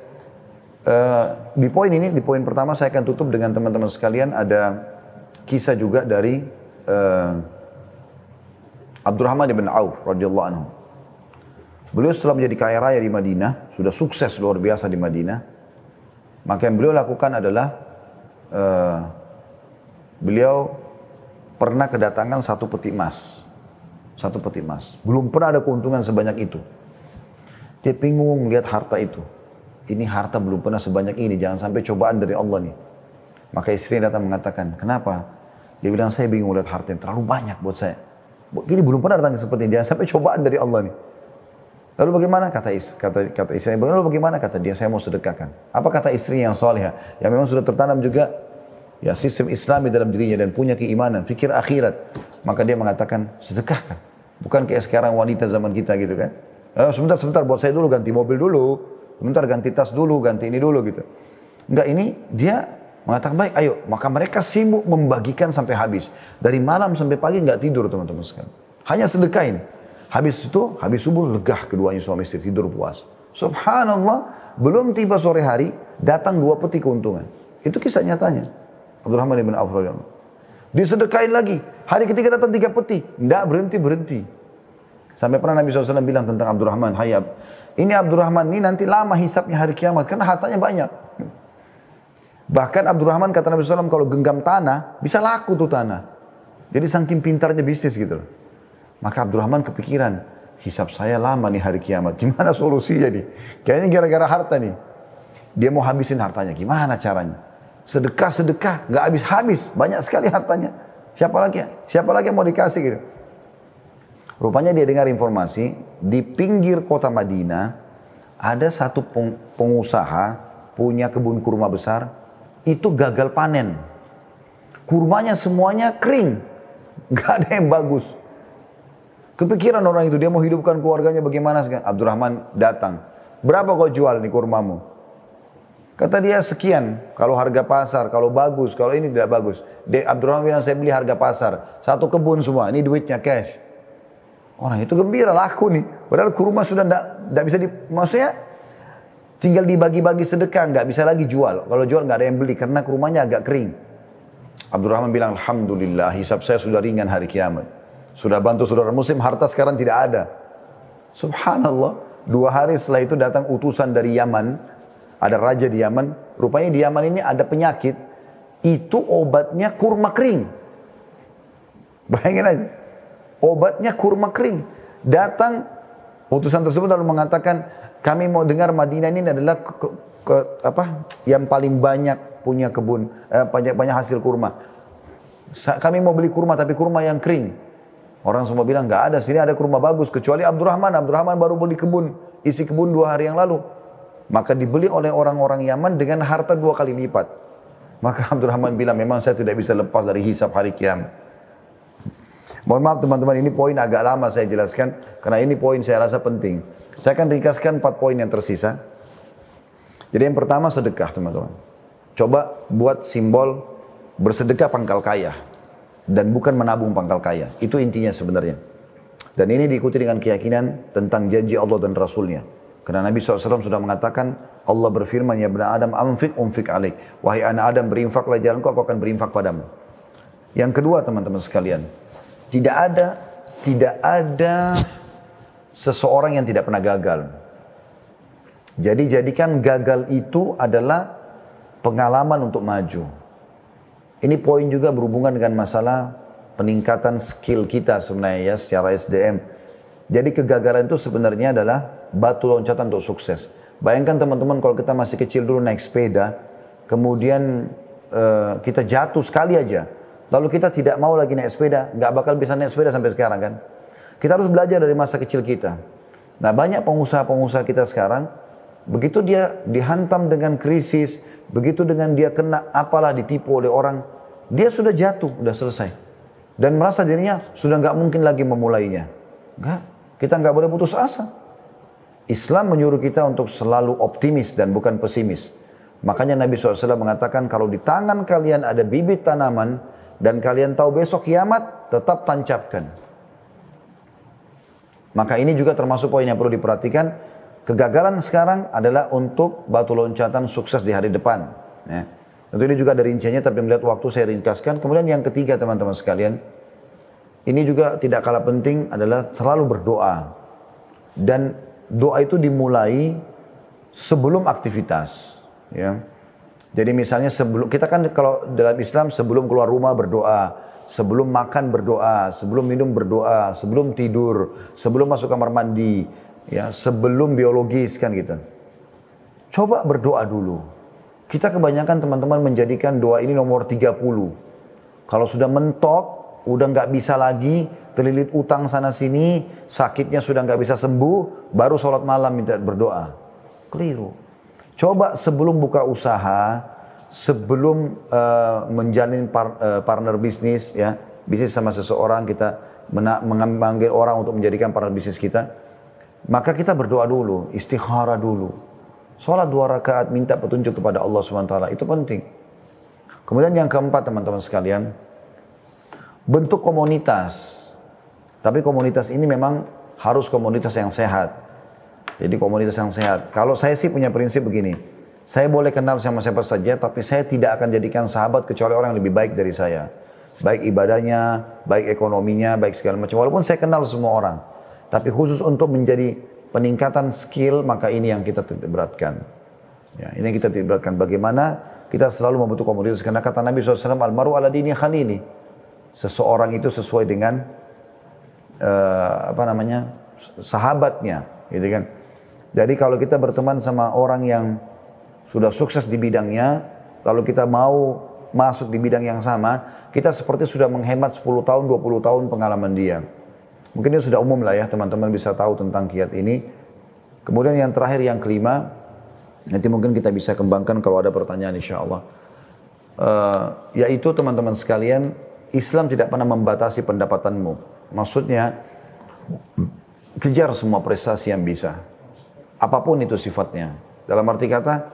Uh, di poin ini, di poin pertama saya akan tutup dengan teman-teman sekalian ada kisah juga dari uh, Abdurrahman bin Auf radhiyallahu anhu. Beliau setelah menjadi kaya raya di Madinah, sudah sukses luar biasa di Madinah. Maka yang beliau lakukan adalah uh, beliau pernah kedatangan satu peti emas. Satu peti emas. Belum pernah ada keuntungan sebanyak itu. Dia bingung lihat harta itu ini harta belum pernah sebanyak ini, jangan sampai cobaan dari Allah nih. Maka istri datang mengatakan, kenapa? Dia bilang, saya bingung lihat harta yang terlalu banyak buat saya. Ini belum pernah datang seperti ini, jangan sampai cobaan dari Allah nih. Lalu bagaimana kata istri, kata, kata lalu bagaimana kata dia, saya mau sedekahkan. Apa kata istri yang soleh, yang memang sudah tertanam juga ya sistem Islami dalam dirinya dan punya keimanan, pikir akhirat. Maka dia mengatakan, sedekahkan. Bukan kayak sekarang wanita zaman kita gitu kan. Eh, sebentar, sebentar, buat saya dulu ganti mobil dulu. Sebentar ganti tas dulu, ganti ini dulu gitu. Enggak ini dia mengatakan baik ayo. Maka mereka sibuk membagikan sampai habis. Dari malam sampai pagi nggak tidur teman-teman sekalian. Hanya sedekain. Habis itu, habis subuh legah keduanya suami istri tidur puas. Subhanallah, belum tiba sore hari, datang dua peti keuntungan. Itu kisah nyatanya. Abdurrahman bin Auf Disedekain lagi. Hari ketiga datang tiga peti. Tidak berhenti-berhenti. Sampai pernah Nabi SAW bilang tentang Abdurrahman, Hayab, ini Abdurrahman ini nanti lama hisapnya hari kiamat karena hartanya banyak. Bahkan Abdurrahman kata Nabi SAW kalau genggam tanah bisa laku tuh tanah. Jadi saking pintarnya bisnis gitu. Maka Abdurrahman kepikiran, hisap saya lama nih hari kiamat. Gimana solusinya nih? Kayaknya gara-gara harta nih. Dia mau habisin hartanya. Gimana caranya? Sedekah-sedekah, nggak habis-habis. Banyak sekali hartanya. Siapa lagi? Siapa lagi yang mau dikasih gitu? Rupanya dia dengar informasi di pinggir kota Madinah ada satu pengusaha punya kebun kurma besar itu gagal panen. Kurmanya semuanya kering, nggak ada yang bagus. Kepikiran orang itu dia mau hidupkan keluarganya bagaimana sekarang? Abdurrahman datang. Berapa kau jual nih kurmamu? Kata dia sekian, kalau harga pasar, kalau bagus, kalau ini tidak bagus. De Abdurrahman bilang saya beli harga pasar, satu kebun semua, ini duitnya cash. Orang itu gembira laku nih. Padahal kurma sudah tidak bisa di, maksudnya tinggal dibagi-bagi sedekah, nggak bisa lagi jual. Kalau jual nggak ada yang beli karena kurmanya agak kering. Abdurrahman bilang, Alhamdulillah hisab saya sudah ringan hari kiamat. Sudah bantu saudara muslim, harta sekarang tidak ada. Subhanallah, dua hari setelah itu datang utusan dari Yaman. Ada raja di Yaman. Rupanya di Yaman ini ada penyakit. Itu obatnya kurma kering. Bayangin aja. Obatnya kurma kering. Datang utusan tersebut lalu mengatakan kami mau dengar Madinah ini adalah ke, ke, apa yang paling banyak punya kebun eh, banyak banyak hasil kurma. Kami mau beli kurma tapi kurma yang kering. Orang semua bilang nggak ada, sini ada rumah bagus kecuali Abdurrahman. Abdurrahman baru beli kebun, isi kebun dua hari yang lalu. Maka dibeli oleh orang-orang Yaman dengan harta dua kali lipat. Maka Abdurrahman bilang memang saya tidak bisa lepas dari hisab hari kiamat. Mohon maaf teman-teman, ini poin agak lama saya jelaskan karena ini poin saya rasa penting. Saya akan ringkaskan empat poin yang tersisa. Jadi yang pertama sedekah teman-teman. Coba buat simbol bersedekah pangkal kaya dan bukan menabung pangkal kaya. Itu intinya sebenarnya. Dan ini diikuti dengan keyakinan tentang janji Allah dan Rasulnya. Karena Nabi SAW sudah mengatakan, Allah berfirman, Ya benar Adam, amfik umfik alaik. Wahai anak Adam, berinfaklah jalanku, aku akan berinfak padamu. Yang kedua teman-teman sekalian, tidak ada, tidak ada seseorang yang tidak pernah gagal. Jadi jadikan gagal itu adalah pengalaman untuk maju. Ini poin juga berhubungan dengan masalah peningkatan skill kita sebenarnya ya secara SDM. Jadi kegagalan itu sebenarnya adalah batu loncatan untuk sukses. Bayangkan teman-teman kalau kita masih kecil dulu naik sepeda, kemudian uh, kita jatuh sekali aja, lalu kita tidak mau lagi naik sepeda, nggak bakal bisa naik sepeda sampai sekarang kan? Kita harus belajar dari masa kecil kita. Nah banyak pengusaha-pengusaha kita sekarang, begitu dia dihantam dengan krisis, begitu dengan dia kena apalah ditipu oleh orang, dia sudah jatuh, sudah selesai. Dan merasa dirinya sudah nggak mungkin lagi memulainya. Enggak, kita nggak boleh putus asa. Islam menyuruh kita untuk selalu optimis dan bukan pesimis. Makanya Nabi SAW mengatakan kalau di tangan kalian ada bibit tanaman dan kalian tahu besok kiamat, tetap tancapkan. Maka ini juga termasuk poin yang perlu diperhatikan. Kegagalan sekarang adalah untuk batu loncatan sukses di hari depan. Ya. Tentu ini juga dari rinciannya tapi melihat waktu saya ringkaskan. Kemudian yang ketiga teman-teman sekalian, ini juga tidak kalah penting adalah selalu berdoa. Dan doa itu dimulai sebelum aktivitas. Ya. Jadi misalnya sebelum kita kan kalau dalam Islam sebelum keluar rumah berdoa, sebelum makan berdoa, sebelum minum berdoa, sebelum tidur, sebelum masuk kamar mandi, ya, sebelum biologis kan gitu. Coba berdoa dulu. Kita kebanyakan teman-teman menjadikan doa ini nomor 30. Kalau sudah mentok, udah nggak bisa lagi, terlilit utang sana sini, sakitnya sudah nggak bisa sembuh, baru sholat malam minta berdoa. Keliru. Coba sebelum buka usaha, sebelum uh, menjalin par, uh, partner bisnis, ya bisnis sama seseorang kita memanggil orang untuk menjadikan partner bisnis kita, maka kita berdoa dulu, istikhara dulu. Sholat dua rakaat minta petunjuk kepada Allah SWT itu penting. Kemudian yang keempat teman-teman sekalian, bentuk komunitas. Tapi komunitas ini memang harus komunitas yang sehat. Jadi komunitas yang sehat. Kalau saya sih punya prinsip begini, saya boleh kenal sama siapa saja, tapi saya tidak akan jadikan sahabat kecuali orang yang lebih baik dari saya. Baik ibadahnya, baik ekonominya, baik segala macam. Walaupun saya kenal semua orang. Tapi khusus untuk menjadi peningkatan skill maka ini yang kita beratkan. Ya, ini yang kita beratkan. Bagaimana kita selalu membutuhkan komunitas. Karena kata Nabi SAW, Almaru ala dini khalili. Seseorang itu sesuai dengan uh, apa namanya sahabatnya, gitu kan. Jadi kalau kita berteman sama orang yang sudah sukses di bidangnya, lalu kita mau masuk di bidang yang sama, kita seperti sudah menghemat 10 tahun, 20 tahun pengalaman dia. Mungkin ini sudah umum lah ya teman-teman bisa tahu tentang kiat ini. Kemudian yang terakhir yang kelima, nanti mungkin kita bisa kembangkan kalau ada pertanyaan insya Allah. Uh, yaitu teman-teman sekalian, Islam tidak pernah membatasi pendapatanmu. Maksudnya, kejar semua prestasi yang bisa. Apa pun itu sifatnya. Dalam arti kata,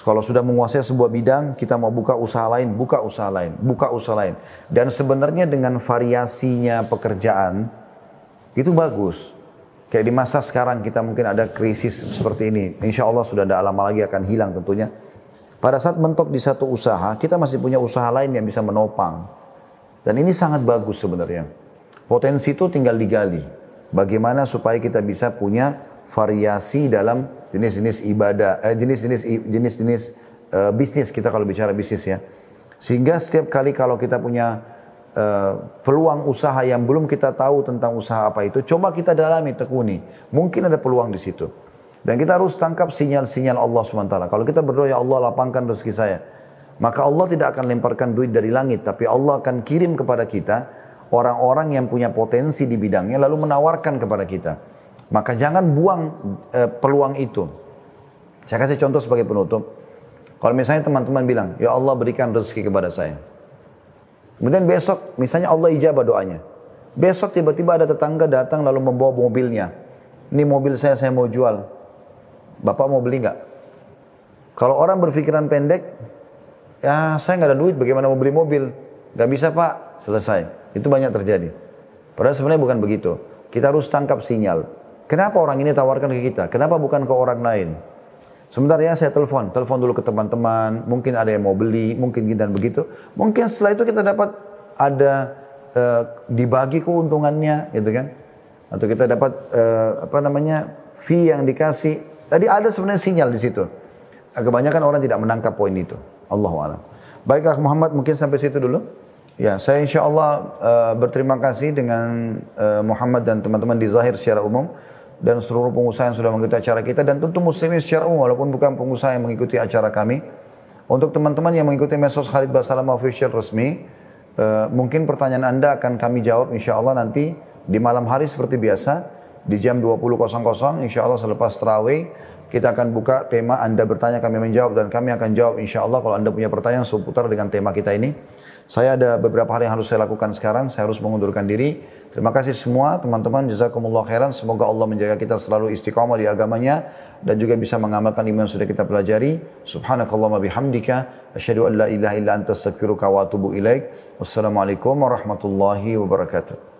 kalau sudah menguasai sebuah bidang, kita mau buka usaha lain, buka usaha lain, buka usaha lain. Dan sebenarnya dengan variasinya pekerjaan, itu bagus. Kayak di masa sekarang kita mungkin ada krisis seperti ini. Insya Allah sudah tidak lama lagi akan hilang tentunya. Pada saat mentok di satu usaha, kita masih punya usaha lain yang bisa menopang. Dan ini sangat bagus sebenarnya. Potensi itu tinggal digali. Bagaimana supaya kita bisa punya variasi dalam jenis-jenis ibadah, eh, jenis-jenis jenis-jenis uh, bisnis kita kalau bicara bisnis ya. Sehingga setiap kali kalau kita punya uh, peluang usaha yang belum kita tahu tentang usaha apa itu, coba kita dalami, tekuni. Mungkin ada peluang di situ. Dan kita harus tangkap sinyal-sinyal Allah SWT. Kalau kita berdoa, ya Allah lapangkan rezeki saya. Maka Allah tidak akan lemparkan duit dari langit, tapi Allah akan kirim kepada kita orang-orang yang punya potensi di bidangnya lalu menawarkan kepada kita. Maka jangan buang uh, peluang itu. Saya kasih contoh sebagai penutup. Kalau misalnya teman-teman bilang, ya Allah berikan rezeki kepada saya. Kemudian besok, misalnya Allah ijabah doanya. Besok tiba-tiba ada tetangga datang lalu membawa mobilnya. Ini mobil saya, saya mau jual. Bapak mau beli nggak? Kalau orang berpikiran pendek, ya saya nggak ada duit, bagaimana mau beli mobil? Gak bisa pak, selesai. Itu banyak terjadi. Padahal sebenarnya bukan begitu. Kita harus tangkap sinyal. Kenapa orang ini tawarkan ke kita? Kenapa bukan ke orang lain? Sebentar ya saya telepon, telepon dulu ke teman-teman, mungkin ada yang mau beli, mungkin gini dan begitu. Mungkin setelah itu kita dapat ada uh, dibagi keuntungannya gitu kan. Atau kita dapat uh, apa namanya fee yang dikasih. Tadi ada sebenarnya sinyal di situ. Kebanyakan orang tidak menangkap poin itu. Allah a'lam. Baiklah Muhammad mungkin sampai situ dulu. Ya, saya insya Allah uh, berterima kasih dengan uh, Muhammad dan teman-teman di Zahir secara umum dan seluruh pengusaha yang sudah mengikuti acara kita dan tentu muslimin secara umum walaupun bukan pengusaha yang mengikuti acara kami. Untuk teman-teman yang mengikuti mesos Khalid Basalam official resmi, uh, mungkin pertanyaan Anda akan kami jawab insya Allah nanti di malam hari seperti biasa di jam 20.00 insya Allah selepas terawih kita akan buka tema Anda bertanya kami menjawab dan kami akan jawab insya Allah kalau Anda punya pertanyaan seputar dengan tema kita ini. Saya ada beberapa hal yang harus saya lakukan sekarang, saya harus mengundurkan diri. Terima kasih semua teman-teman, jazakumullah khairan. Semoga Allah menjaga kita selalu istiqamah di agamanya dan juga bisa mengamalkan iman yang sudah kita pelajari. Subhanakallahumma bihamdika, asyhadu an la ilaha illa anta astaghfiruka wa atubu ilaik. Wassalamualaikum warahmatullahi wabarakatuh.